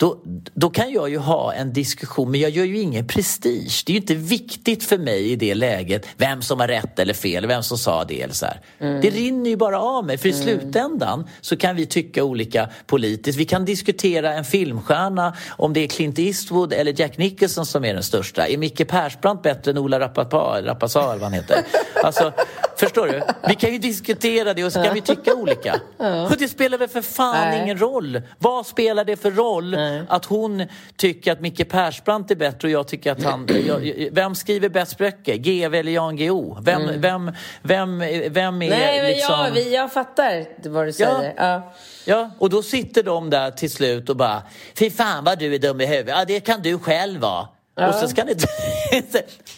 [SPEAKER 2] då, då kan jag ju ha en diskussion, men jag gör ju ingen prestige. Det är ju inte viktigt för mig i det läget vem som har rätt eller fel, vem som sa det eller så här. Det rinner ju bara av mig, för i slutändan så kan vi tycka olika politiskt. Vi kan diskutera en filmstjärna, om det är Clint Eastwood eller Jack Nicholson som är den största. Är Micke Persbrandt bättre än Ola Rapace, Rapace eller vad han heter? Alltså, förstår du? Vi kan ju diskutera det och så kan vi tycka olika. Och det spelar väl för fan
[SPEAKER 1] Nej.
[SPEAKER 2] ingen roll. Vad spelar det för roll att hon tycker att Micke Persbrandt är bättre och jag tycker att han... Jag, vem skriver bäst böcker? GV eller Jan Guillou? Vem, vem, vem, vem är
[SPEAKER 1] Nej, men
[SPEAKER 2] liksom...
[SPEAKER 1] jag, vi, jag fattar vad du säger. Ja.
[SPEAKER 2] Ja, och då sitter de där till slut och bara Fy fan vad du är dum i huvudet. Ja, det kan du själv vara. Och så ska ni...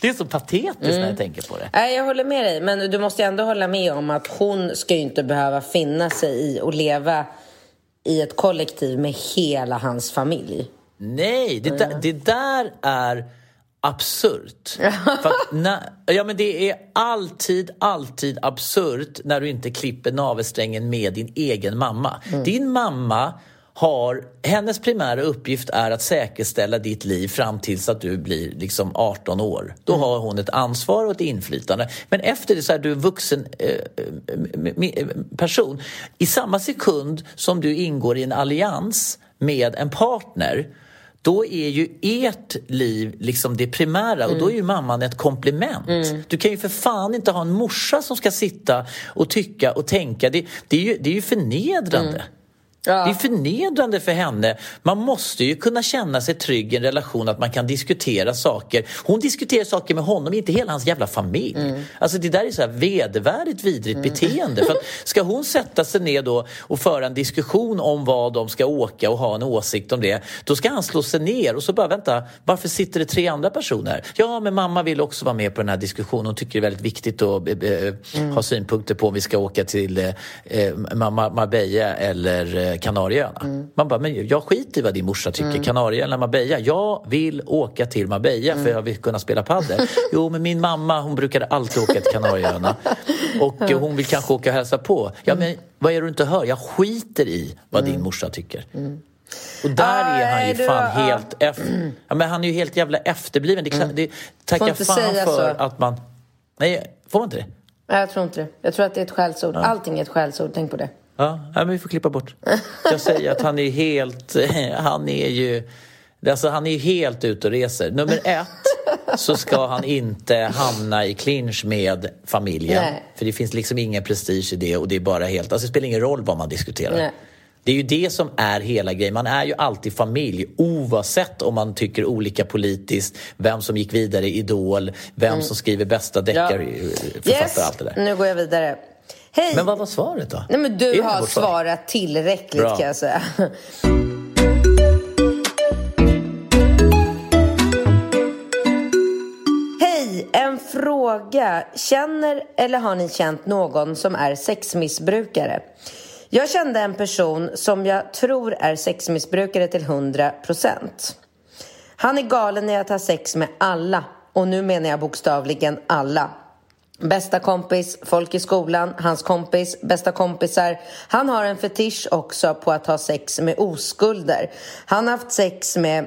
[SPEAKER 2] det är så patetiskt när jag tänker på det.
[SPEAKER 1] Nej, jag håller med dig. Men du måste ändå hålla med om att hon ska ju inte behöva finna sig i att leva i ett kollektiv med hela hans familj.
[SPEAKER 2] Nej, det, där, det där är absurt. När, ja, men det är alltid, alltid absurt när du inte klipper navelsträngen med din egen mamma. Din mamma har, hennes primära uppgift är att säkerställa ditt liv fram tills att du blir liksom 18 år. Då har hon ett ansvar och ett inflytande. Men efter det så är du en vuxen eh, m- m- person. I samma sekund som du ingår i en allians med en partner då är ju ert liv liksom det primära och då är ju mamman ett komplement. Du kan ju för fan inte ha en morsa som ska sitta och tycka och tänka. Det, det, är, ju, det är ju förnedrande. Det är förnedrande för henne. Man måste ju kunna känna sig trygg i en relation att man kan diskutera saker. Hon diskuterar saker med honom, inte hela hans jävla familj. Alltså det där är så här vedervärdigt vidrigt beteende. För att ska hon sätta sig ner då och föra en diskussion om vad de ska åka och ha en åsikt om det, då ska han slå sig ner och så bara vänta, varför sitter det tre andra personer? Ja, men mamma vill också vara med på den här diskussionen. Hon tycker det är väldigt viktigt att eh, eh, ha synpunkter på om vi ska åka till Mar- Marbella eller eh, Kanarieöarna. Man bara, men jag skiter i vad din morsa tycker. Kanarieöarna eller Marbella. Jag vill åka till Marbella för jag vill kunna spela padel. Jo, men min mamma hon brukade alltid åka till Kanarieöarna. Och hon vill kanske åka och hälsa på. Ja, men vad är det du inte hör? Jag skiter i vad din morsa tycker. Och där är han ju
[SPEAKER 1] du-
[SPEAKER 2] fan
[SPEAKER 1] ja.
[SPEAKER 2] helt... Eff- ja, men han är ju helt jävla efterbliven. Det, klart- det tackar fan för
[SPEAKER 1] så.
[SPEAKER 2] att man... Nej, får man inte det?
[SPEAKER 1] Nej, jag tror inte det. Jag tror att det är ett skällsord. Allting är ett skällsord, tänk på det.
[SPEAKER 2] Ja, men vi får klippa bort. Jag säger att han är helt... Han är ju... Alltså han är ju helt ute och reser. Nummer ett så ska han inte hamna i clinch med familjen.
[SPEAKER 1] Nej.
[SPEAKER 2] För det finns liksom ingen prestige i det och det är bara helt... Alltså det spelar ingen roll vad man diskuterar.
[SPEAKER 1] Nej.
[SPEAKER 2] Det är ju det som är hela grejen. Man är ju alltid familj oavsett om man tycker olika politiskt, vem som gick vidare i Idol, vem som skriver bästa deckarförfattare,
[SPEAKER 1] Yes,
[SPEAKER 2] allt det där.
[SPEAKER 1] nu går jag vidare. Hej!
[SPEAKER 2] Men vad var svaret då?
[SPEAKER 1] Nej men du har
[SPEAKER 2] svar?
[SPEAKER 1] svarat tillräckligt
[SPEAKER 2] Bra.
[SPEAKER 1] kan jag säga. Hej, en fråga. Känner eller har ni känt någon som är sexmissbrukare? Jag kände en person som jag tror är sexmissbrukare till 100%. Han är galen i att ha sex med alla. Och nu menar jag bokstavligen alla. Bästa kompis, folk i skolan, hans kompis, bästa kompisar. Han har en fetisch också på att ha sex med oskulder. Han har haft sex med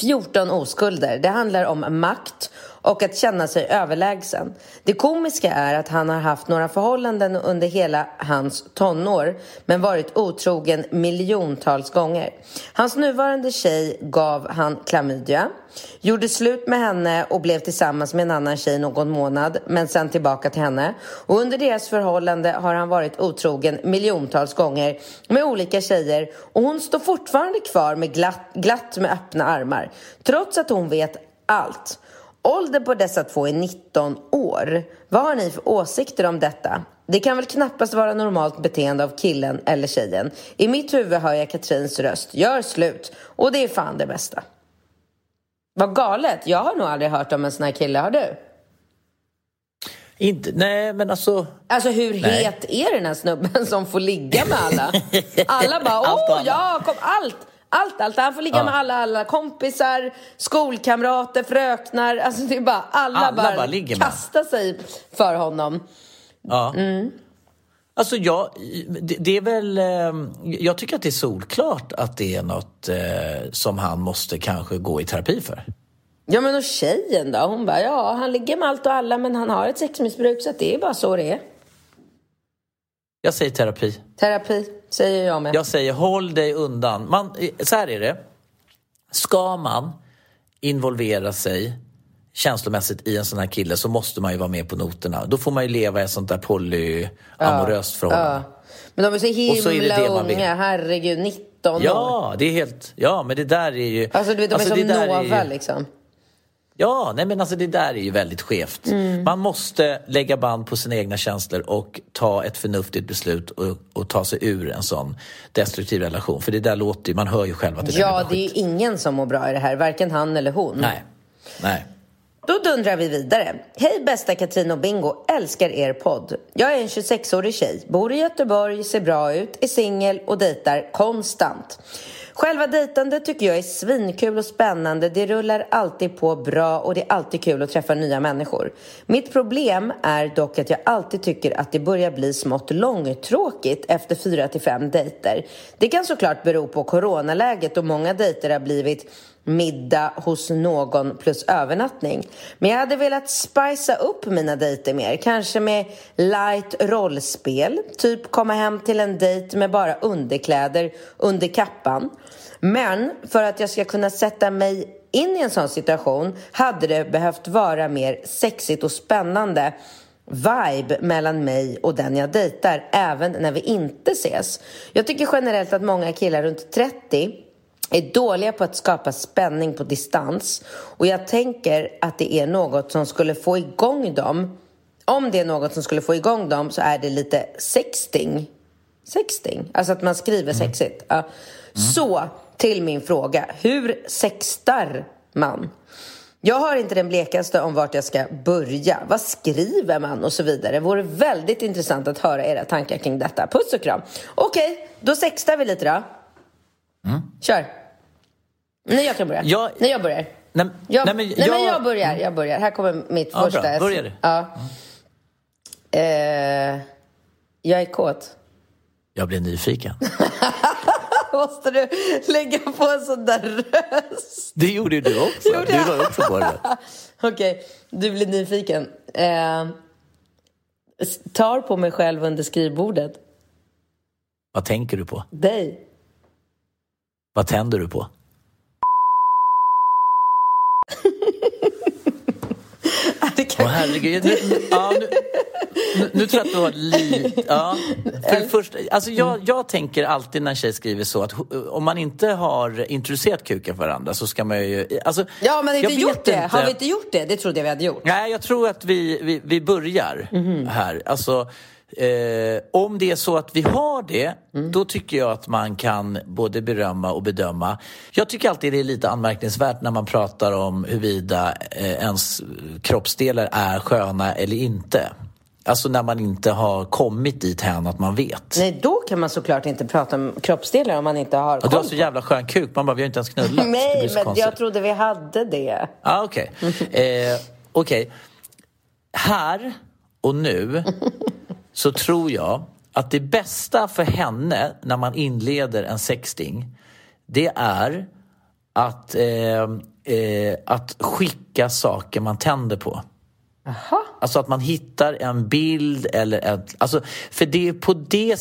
[SPEAKER 1] 14 oskulder. Det handlar om makt och att känna sig överlägsen. Det komiska är att han har haft några förhållanden under hela hans tonår men varit otrogen miljontals gånger. Hans nuvarande tjej gav han klamydia, gjorde slut med henne och blev tillsammans med en annan tjej någon månad men sen tillbaka till henne. Och under deras förhållande har han varit otrogen miljontals gånger med olika tjejer och hon står fortfarande kvar med glatt, glatt med öppna armar trots att hon vet allt. Åldern på dessa två är 19 år. Vad har ni för åsikter om detta? Det kan väl knappast vara normalt beteende av killen eller tjejen. I mitt huvud hör jag Katrins röst. Gör slut. Och det är fan det bästa. Vad galet. Jag har nog aldrig hört om en sån här kille. Har du?
[SPEAKER 2] Inte, nej, men alltså...
[SPEAKER 1] Alltså hur
[SPEAKER 2] Nej.
[SPEAKER 1] het är den här snubben som får ligga med alla? Alla bara, åh ja, kom, allt! Allt, allt. Han får ligga
[SPEAKER 2] Ja.
[SPEAKER 1] med alla, alla kompisar, skolkamrater, fröknar. Alltså det är bara, alla,
[SPEAKER 2] Alla
[SPEAKER 1] bara,
[SPEAKER 2] bara
[SPEAKER 1] kastar sig för honom.
[SPEAKER 2] Ja. Alltså jag, det, det är väl, eh, jag tycker att det är solklart att det är något eh, som han måste kanske gå i terapi för.
[SPEAKER 1] Ja men och tjejen då? Hon bara, ja han ligger med allt och alla men han har ett sexmissbruk så att det är bara så det är.
[SPEAKER 2] Jag säger terapi.
[SPEAKER 1] Terapi, säger jag med.
[SPEAKER 2] Jag säger håll dig undan. Man, så här är det. Ska man involvera sig känslomässigt i en sån här kille så måste man ju vara med på noterna. Då får man ju leva i ett sånt där polyamoröst förhållande.
[SPEAKER 1] Ja. Men de är så
[SPEAKER 2] Och så är det
[SPEAKER 1] himla
[SPEAKER 2] det man vill.
[SPEAKER 1] unga, herregud, 19 år.
[SPEAKER 2] Ja, det är helt... Ja, men det där är ju...
[SPEAKER 1] Alltså du vet, de är
[SPEAKER 2] det
[SPEAKER 1] som Nova
[SPEAKER 2] ju-
[SPEAKER 1] liksom.
[SPEAKER 2] Ja, nej men alltså det där är ju väldigt skevt.
[SPEAKER 1] Mm.
[SPEAKER 2] Man måste lägga band på sina egna känslor och ta ett förnuftigt beslut och, och ta sig ur en sån destruktiv relation. För det där låter ju, man hör ju själv att det där
[SPEAKER 1] Ja, det är ju ingen som mår bra i det här, varken han eller hon.
[SPEAKER 2] Nej, nej.
[SPEAKER 1] Då dundrar vi vidare. Hej bästa Katrin och Bingo, älskar er podd. Jag är en 26-årig tjej, bor i Göteborg, ser bra ut, är singel och dejtar konstant. Själva dejtandet tycker jag är svinkul och spännande. Det rullar alltid på bra och det är alltid kul att träffa nya människor. Mitt problem är dock att jag alltid tycker att det börjar bli smått långtråkigt efter fyra till fem dejter. Det kan såklart bero på coronaläget och många dejter har blivit middag hos någon plus övernattning. Men jag hade velat spicea upp mina dejter mer. Kanske med light rollspel. Typ komma hem till en dejt med bara underkläder under kappan. Men för att jag ska kunna sätta mig in i en sån situation hade det behövt vara mer sexigt och spännande vibe mellan mig och den jag dejtar även när vi inte ses. Jag tycker generellt att många killar runt 30 är dåliga på att skapa spänning på distans och jag tänker att det är något som skulle få igång dem om det är något som skulle få igång dem så är det lite sexting. Sexting? Alltså att man skriver sexigt. Ja. Så, till min fråga. Hur sextar man? Jag har inte den blekaste om vart jag ska börja. Vad skriver man och så vidare. Det vore väldigt intressant att höra era tankar kring detta. Puss och kram. Okej, då sextar vi lite då. Kör. Nej, jag kan börja.
[SPEAKER 2] Jag-
[SPEAKER 1] Nej, jag börjar.
[SPEAKER 2] Nej,
[SPEAKER 1] Jag,
[SPEAKER 2] nej,
[SPEAKER 1] nej,
[SPEAKER 2] men
[SPEAKER 1] men,
[SPEAKER 2] jag-
[SPEAKER 1] jag börjar. Jag börjar. Här kommer mitt
[SPEAKER 2] Ja,
[SPEAKER 1] första.
[SPEAKER 2] bra. Börja du.
[SPEAKER 1] Ja. Eh, jag är kåt.
[SPEAKER 2] Jag blir nyfiken.
[SPEAKER 1] Måste du lägga på en sån där röst?
[SPEAKER 2] Det gjorde du också.
[SPEAKER 1] Gjorde
[SPEAKER 2] Du var också på det.
[SPEAKER 1] Okej, du blir nyfiken. Eh, tar på mig själv under skrivbordet.
[SPEAKER 2] Vad tänker du på?
[SPEAKER 1] Dig.
[SPEAKER 2] Vad tänder du på? Åh herregud. Nu, ja, nu, nu, nu tror jag att du har lite... Ja. För det första, alltså jag, jag tänker alltid när en tjej skriver så att ho- om man inte har introducerat kuken för varandra så ska man ju... Alltså,
[SPEAKER 1] Ja, men inte gjort det. Har vi inte gjort det? Det trodde jag vi hade gjort.
[SPEAKER 2] Nej, jag tror att vi, vi, vi börjar här. Alltså, eh, om det är så att vi har det, då tycker jag att man kan både berömma och bedöma. Jag tycker alltid det är lite anmärkningsvärt när man pratar om huruvida eh, ens kroppsdelar är sköna eller inte. Alltså när man inte har kommit dit hän att man vet.
[SPEAKER 1] Nej, då kan man såklart inte prata om kroppsdelar om man inte har
[SPEAKER 2] Och du har
[SPEAKER 1] koll
[SPEAKER 2] så jävla skön kuk. Man bara, vi har inte ens knullat.
[SPEAKER 1] Nej, men
[SPEAKER 2] konstigt.
[SPEAKER 1] jag trodde vi hade det.
[SPEAKER 2] Ah, Okej. Eh, okej. Här och nu så tror jag att det bästa för henne när man inleder en sexting det är att, eh, eh, att skicka saker man tänder på. Alltså att man hittar en bild eller ett... Alltså, för det är på, det,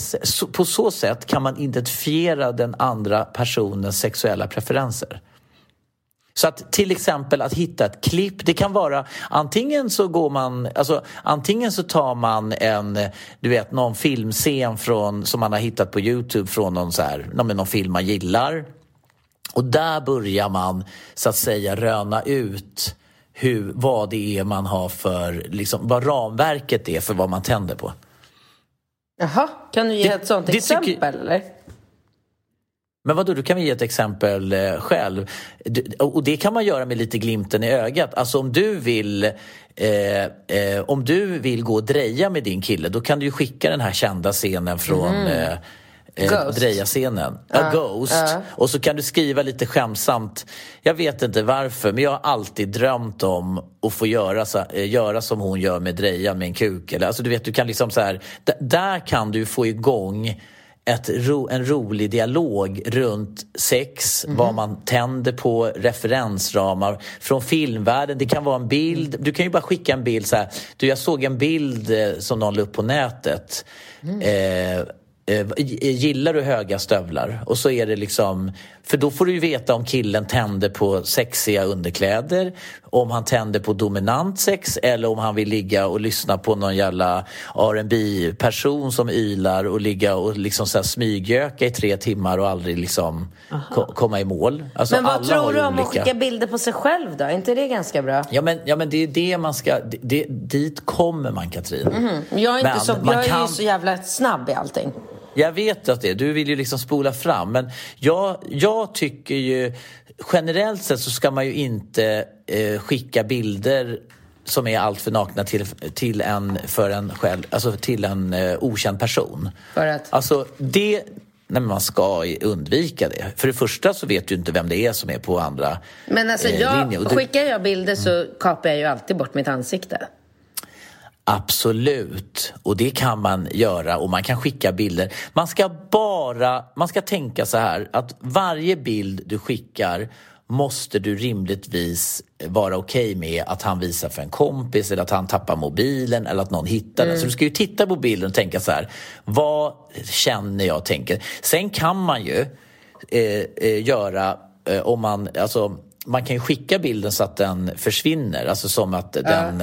[SPEAKER 2] på så sätt kan man identifiera den andra personens sexuella preferenser. Så att till exempel att hitta ett klipp, det kan vara antingen så går man, alltså antingen så tar man en, du vet någon filmscen från, som man har hittat på Youtube från någon så här, någon, film man gillar. Och där börjar man så att säga röna ut hur, vad det är man har för, liksom, vad ramverket är för vad man tänder på.
[SPEAKER 1] Jaha, kan du ge
[SPEAKER 2] Det-
[SPEAKER 1] ett sånt
[SPEAKER 2] det tycker-
[SPEAKER 1] exempel eller?
[SPEAKER 2] Men vadå, du kan väl ge ett exempel eh, själv? Och det kan man göra med lite glimten i ögat. Alltså om du vill eh, eh, om du vill gå och dreja med din kille då kan du ju skicka den här kända scenen från eh, eh,
[SPEAKER 1] Ghost.
[SPEAKER 2] Dreja-scenen. Ja, Ghost. Och så kan du skriva lite skämtsamt. Jag vet inte varför, men jag har alltid drömt om att få göra, så, eh, göra som hon gör med Dreja med en kuk. Eller, alltså, du vet, du kan liksom så här, där kan du få igång ett ro, en rolig dialog runt sex, vad man tänder på, referensramar från filmvärlden. Det kan vara en bild. Du kan ju bara skicka en bild så här. Du, jag såg en bild eh, som någon la upp på nätet. Eh, eh, gillar du höga stövlar? Och så är det liksom, för då får du ju veta om killen tänder på sexiga underkläder, om han tänder på dominant sex eller om han vill ligga och lyssna på någon jävla rb person som ylar och ligga och liksom så här smyggöka i tre timmar och aldrig liksom ko- komma i mål. Alltså,
[SPEAKER 1] Men vad tror du om att
[SPEAKER 2] olika-
[SPEAKER 1] skicka bilder på sig själv då? Är inte det ganska bra?
[SPEAKER 2] Ja men, ja men det är det man ska, det, det, dit kommer man Katrin.
[SPEAKER 1] Jag är, inte
[SPEAKER 2] Men
[SPEAKER 1] så, jag är
[SPEAKER 2] kan-
[SPEAKER 1] ju så jävla snabb i allting.
[SPEAKER 2] Jag vet att det är. Du vill ju liksom spola fram. Men jag, jag tycker ju... Generellt sett så ska man ju inte eh, skicka bilder som är alltför nakna till, till en, för en själv, alltså till en eh, okänd person.
[SPEAKER 1] För att?
[SPEAKER 2] Alltså det... Nej, man ska undvika det. För det första så vet du inte vem det är som är på andra
[SPEAKER 1] Men alltså,
[SPEAKER 2] eh,
[SPEAKER 1] jag,
[SPEAKER 2] linjen. Och du-
[SPEAKER 1] skickar jag bilder så kapar jag ju alltid bort mitt ansikte.
[SPEAKER 2] Absolut, och det kan man göra och man kan skicka bilder. Man ska bara, man ska tänka så här att varje bild du skickar måste du rimligtvis vara okej med att han visar för en kompis eller att han tappar mobilen eller att någon hittar den. Så du ska ju titta på bilden och tänka så här, vad känner jag tänker? Sen kan man ju eh, eh, göra, eh, om man, alltså man kan ju skicka bilden så att den försvinner, alltså som att den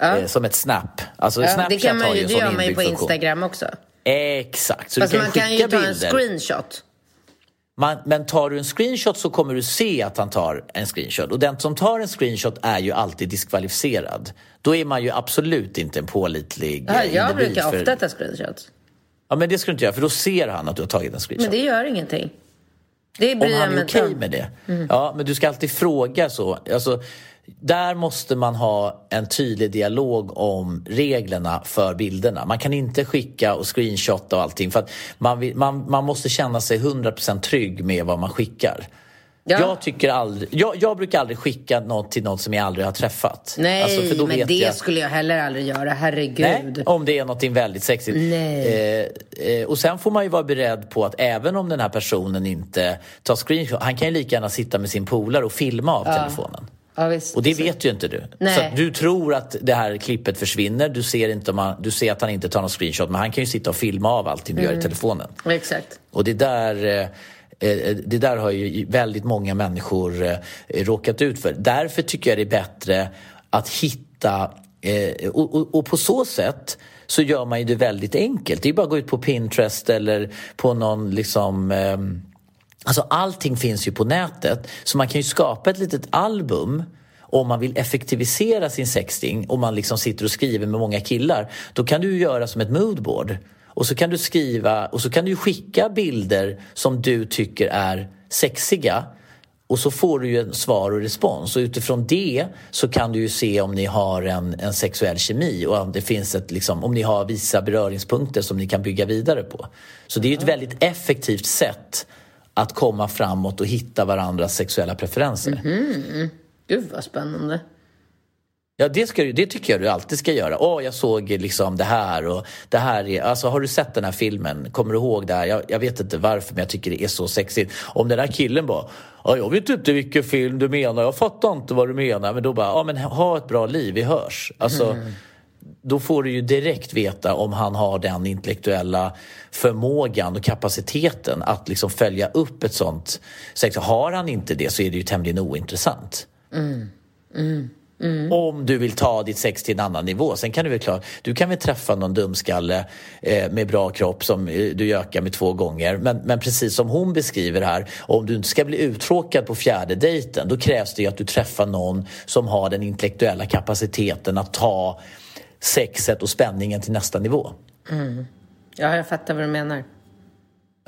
[SPEAKER 2] eh, Eh, som ett snap. Alltså
[SPEAKER 1] Ja,
[SPEAKER 2] Snapchat
[SPEAKER 1] det kan man
[SPEAKER 2] har
[SPEAKER 1] ju,
[SPEAKER 2] ju
[SPEAKER 1] det
[SPEAKER 2] en
[SPEAKER 1] gör man ju på
[SPEAKER 2] funktion.
[SPEAKER 1] Instagram också.
[SPEAKER 2] Exakt, så
[SPEAKER 1] Fast
[SPEAKER 2] du
[SPEAKER 1] man
[SPEAKER 2] kan
[SPEAKER 1] kan
[SPEAKER 2] ju
[SPEAKER 1] ju ta en
[SPEAKER 2] bilder.
[SPEAKER 1] screenshot.
[SPEAKER 2] Man, men tar du en screenshot så kommer du se att han tar en screenshot. Och den som tar en screenshot är ju alltid diskvalificerad. Då är man ju absolut inte en pålitlig
[SPEAKER 1] Ja,
[SPEAKER 2] eh,
[SPEAKER 1] jag
[SPEAKER 2] individ.
[SPEAKER 1] brukar
[SPEAKER 2] för-
[SPEAKER 1] ofta ta screenshots.
[SPEAKER 2] Ja, men det ska du inte göra, för då ser han att du har tagit en screenshot.
[SPEAKER 1] Men det gör ingenting. Det
[SPEAKER 2] Om
[SPEAKER 1] bryr jag
[SPEAKER 2] han är okej
[SPEAKER 1] om.
[SPEAKER 2] med det. Ja, men du ska alltid fråga så. Alltså, där måste man ha en tydlig dialog om reglerna för bilderna. Man kan inte skicka och screenshotta och allting för att man, vill, man, man måste känna sig 100% trygg med vad man skickar.
[SPEAKER 1] Ja.
[SPEAKER 2] Jag, tycker aldrig, jag, jag brukar aldrig skicka något till något som jag aldrig har träffat.
[SPEAKER 1] Nej,
[SPEAKER 2] Alltså,
[SPEAKER 1] men det
[SPEAKER 2] jag-
[SPEAKER 1] skulle jag heller aldrig göra. Herregud.
[SPEAKER 2] Nej, om det är något väldigt sexigt.
[SPEAKER 1] Nej.
[SPEAKER 2] Eh, eh, och sen får man ju vara beredd på att även om den här personen inte tar screenshot, han kan ju lika gärna sitta med sin polare och filma av telefonen.
[SPEAKER 1] Ja, visst.
[SPEAKER 2] Och det vet ju inte du.
[SPEAKER 1] Nej.
[SPEAKER 2] Så du tror att det här klippet försvinner. Du ser, inte om han, du ser att han inte tar någon screenshot men han kan ju sitta och filma av allting du gör i telefonen.
[SPEAKER 1] Exakt.
[SPEAKER 2] Och det där, eh, Eh, eh, det där har ju väldigt många människor eh, råkat ut för. Därför tycker jag det är bättre att hitta... Och, på så sätt så gör man ju det väldigt enkelt. Det är bara att gå ut på Pinterest eller på någon liksom... Ehm, alltså allting finns ju på nätet. Så man kan ju skapa ett litet album om man vill effektivisera sin sexting och man liksom sitter och skriver med många killar. Då kan du ju göra som ett moodboard. Och så kan du skriva och så kan du skicka bilder som du tycker är sexiga. Och så får du ju en svar och respons och utifrån det så kan du ju se om ni har en, en sexuell kemi och om det finns ett, liksom, om ni har vissa beröringspunkter som ni kan bygga vidare på. Så det är ju ett väldigt effektivt sätt att komma framåt och hitta varandras sexuella preferenser.
[SPEAKER 1] Gud vad spännande.
[SPEAKER 2] Ja, det, ska, det tycker jag du alltid ska göra. Åh, jag såg liksom det här och det här är... Alltså, har du sett den här filmen? Kommer du ihåg det här? Jag, jag vet inte varför, men jag tycker det är så sexigt. Om den här killen bara, ja, jag vet inte vilken film du menar, jag fattar inte vad du menar. Men då bara, ja men ha ett bra liv, vi hörs. Alltså, då får du ju direkt veta om han har den intellektuella förmågan och kapaciteten att liksom följa upp ett sånt sex. Har han inte det så är det ju tämligen ointressant. Om du vill ta ditt sex till en annan nivå. Sen kan du väl klart, du kan väl träffa någon dumskalle eh, med bra kropp som eh, du ökar med två gånger. Men, men precis som hon beskriver här, om du inte ska bli uttråkad på fjärde dejten då krävs det att du träffar någon som har den intellektuella kapaciteten att ta sexet och spänningen till nästa nivå.
[SPEAKER 1] Ja, jag fattar vad du menar.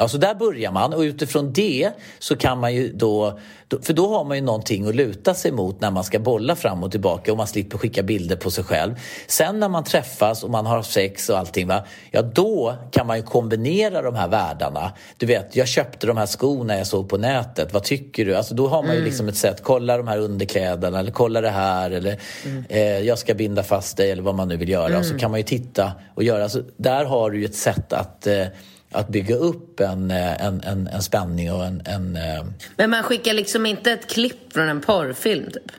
[SPEAKER 2] Ja, så där börjar man och utifrån det så kan man ju då, för då har man ju någonting att luta sig mot när man ska bolla fram och tillbaka och man slipper skicka bilder på sig själv. Sen när man träffas och man har sex och allting, va, ja då kan man ju kombinera de här världarna. Du vet, jag köpte de här skorna jag såg på nätet, vad tycker du? Alltså då har man ju liksom ett sätt, kolla de här underkläderna eller kolla det här eller eh, jag ska binda fast dig eller vad man nu vill göra. Och så kan man ju titta och göra, alltså, där har du ju ett sätt att eh, att bygga upp en, eh, en, en, en spänning och en... en eh,
[SPEAKER 1] Men man skickar liksom inte ett klipp från en porrfilm typ.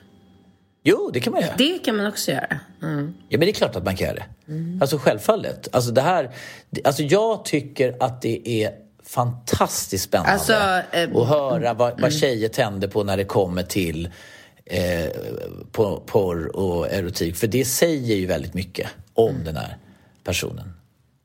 [SPEAKER 2] Jo, det kan man göra.
[SPEAKER 1] Det kan man också göra. Mm.
[SPEAKER 2] Ja, men det är klart att man kan göra det. Alltså självfallet. Alltså det här... Alltså jag tycker att det är fantastiskt spännande
[SPEAKER 1] Alltså, eh,
[SPEAKER 2] att höra vad, vad tjejer tänder på när det kommer till eh, porr och erotik. För det säger ju väldigt mycket om den här personen.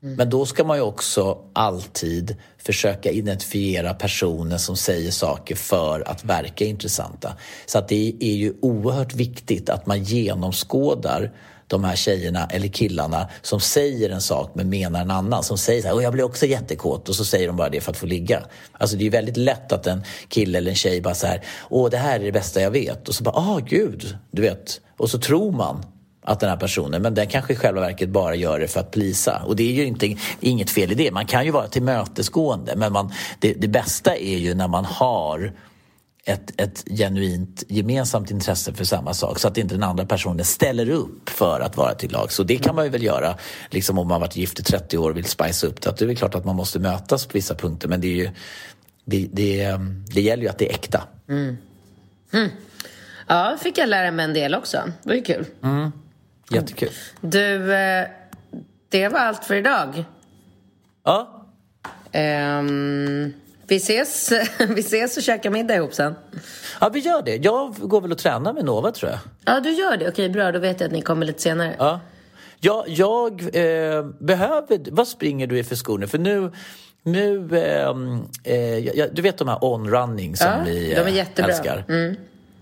[SPEAKER 2] Mm. Men då ska man ju också alltid försöka identifiera personer som säger saker för att verka intressanta. Så att det är ju oerhört viktigt att man genomskådar de här tjejerna eller killarna som säger en sak men menar en annan. Som säger så här, jag blir också jättekåt och så säger de bara det för att få ligga. Alltså det är ju väldigt lätt att en kille eller en tjej bara så här, åh det här är det bästa jag vet. Och så bara, ah gud, du vet. Och så tror man att den här personen, men den kanske i själva verket bara gör det för att plisa. Och det är ju inte, inget fel i det. Man kan ju vara tillmötesgående, men man, det, det bästa är ju när man har ett, ett genuint gemensamt intresse för samma sak så att inte den andra personen ställer upp för att vara till lag. Så det kan man ju väl göra liksom om man varit gift i 30 år och vill spice upp det. Att det är väl klart att man måste mötas på vissa punkter men det är ju det, det, det gäller ju att det är äkta.
[SPEAKER 1] Ja, fick jag lära mig en del också. Det var ju kul.
[SPEAKER 2] Jättekul.
[SPEAKER 1] Du, eh, det var allt för idag.
[SPEAKER 2] Ja,
[SPEAKER 1] Ehm, vi, ses, vi ses och käkar middag ihop sen.
[SPEAKER 2] ja, vi gör det. Jag går väl och tränar med Nova tror jag.
[SPEAKER 1] Ja, du gör det. Okej, bra. Då vet jag att ni kommer lite senare.
[SPEAKER 2] Ja. Ja, jag eh, behöver... Vad springer du i för skor nu? För nu... nu ehm, eh, jag, du vet de här on-running som
[SPEAKER 1] Ja,
[SPEAKER 2] vi
[SPEAKER 1] de är
[SPEAKER 2] eh,
[SPEAKER 1] jättebra.
[SPEAKER 2] älskar?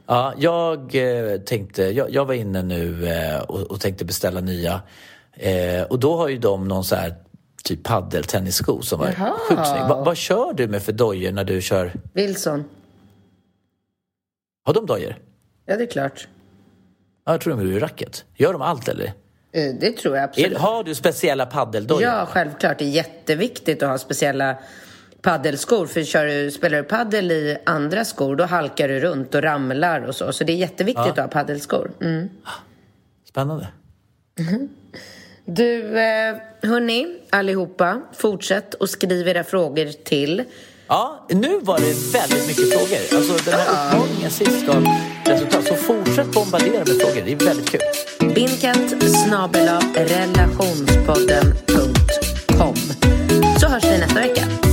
[SPEAKER 2] Ja, jag eh, tänkte... Jag, jag var inne nu eh, och, och tänkte beställa nya. Eh, och då har ju de någon så här typ paddeltennissko som var
[SPEAKER 1] Jaha.
[SPEAKER 2] sjukt snygg. Va, vad kör du med för dojor när du kör?
[SPEAKER 1] Wilson.
[SPEAKER 2] Har de dojor?
[SPEAKER 1] Ja, det är klart.
[SPEAKER 2] Ja, jag tror de är racket. Gör de allt eller?
[SPEAKER 1] Det tror jag absolut.
[SPEAKER 2] Har du speciella paddeldojor?
[SPEAKER 1] Ja, självklart. Det är jätteviktigt att ha speciella paddelskor. För kör du, spelar du paddel i andra skor, då halkar du runt och ramlar och så. Så det är jätteviktigt att ha paddelskor. Mm.
[SPEAKER 2] Spännande.
[SPEAKER 1] Du, eh, hörni, allihopa, fortsätt och skriv era frågor till
[SPEAKER 2] Ja, nu var det väldigt mycket frågor. Alltså den här uppmaningen sist gav resultat. Så fortsätt bombardera med frågor. Det är väldigt kul.
[SPEAKER 1] Binkett snabel-a relationspodden.com Så hörs vi nästa vecka.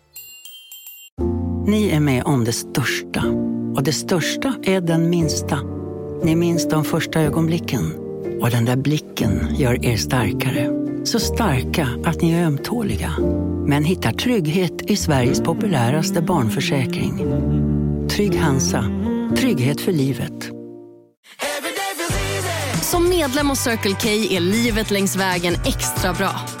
[SPEAKER 4] Ni är med om det största. Och det största är den minsta. Ni minns de första ögonblicken. Och den där blicken gör er starkare. Så starka att ni är ömtåliga. Men hittar trygghet i Sveriges populäraste barnförsäkring. Trygg Hansa. Trygghet för livet.
[SPEAKER 5] Som medlem hos Circle K är livet längs vägen extra bra.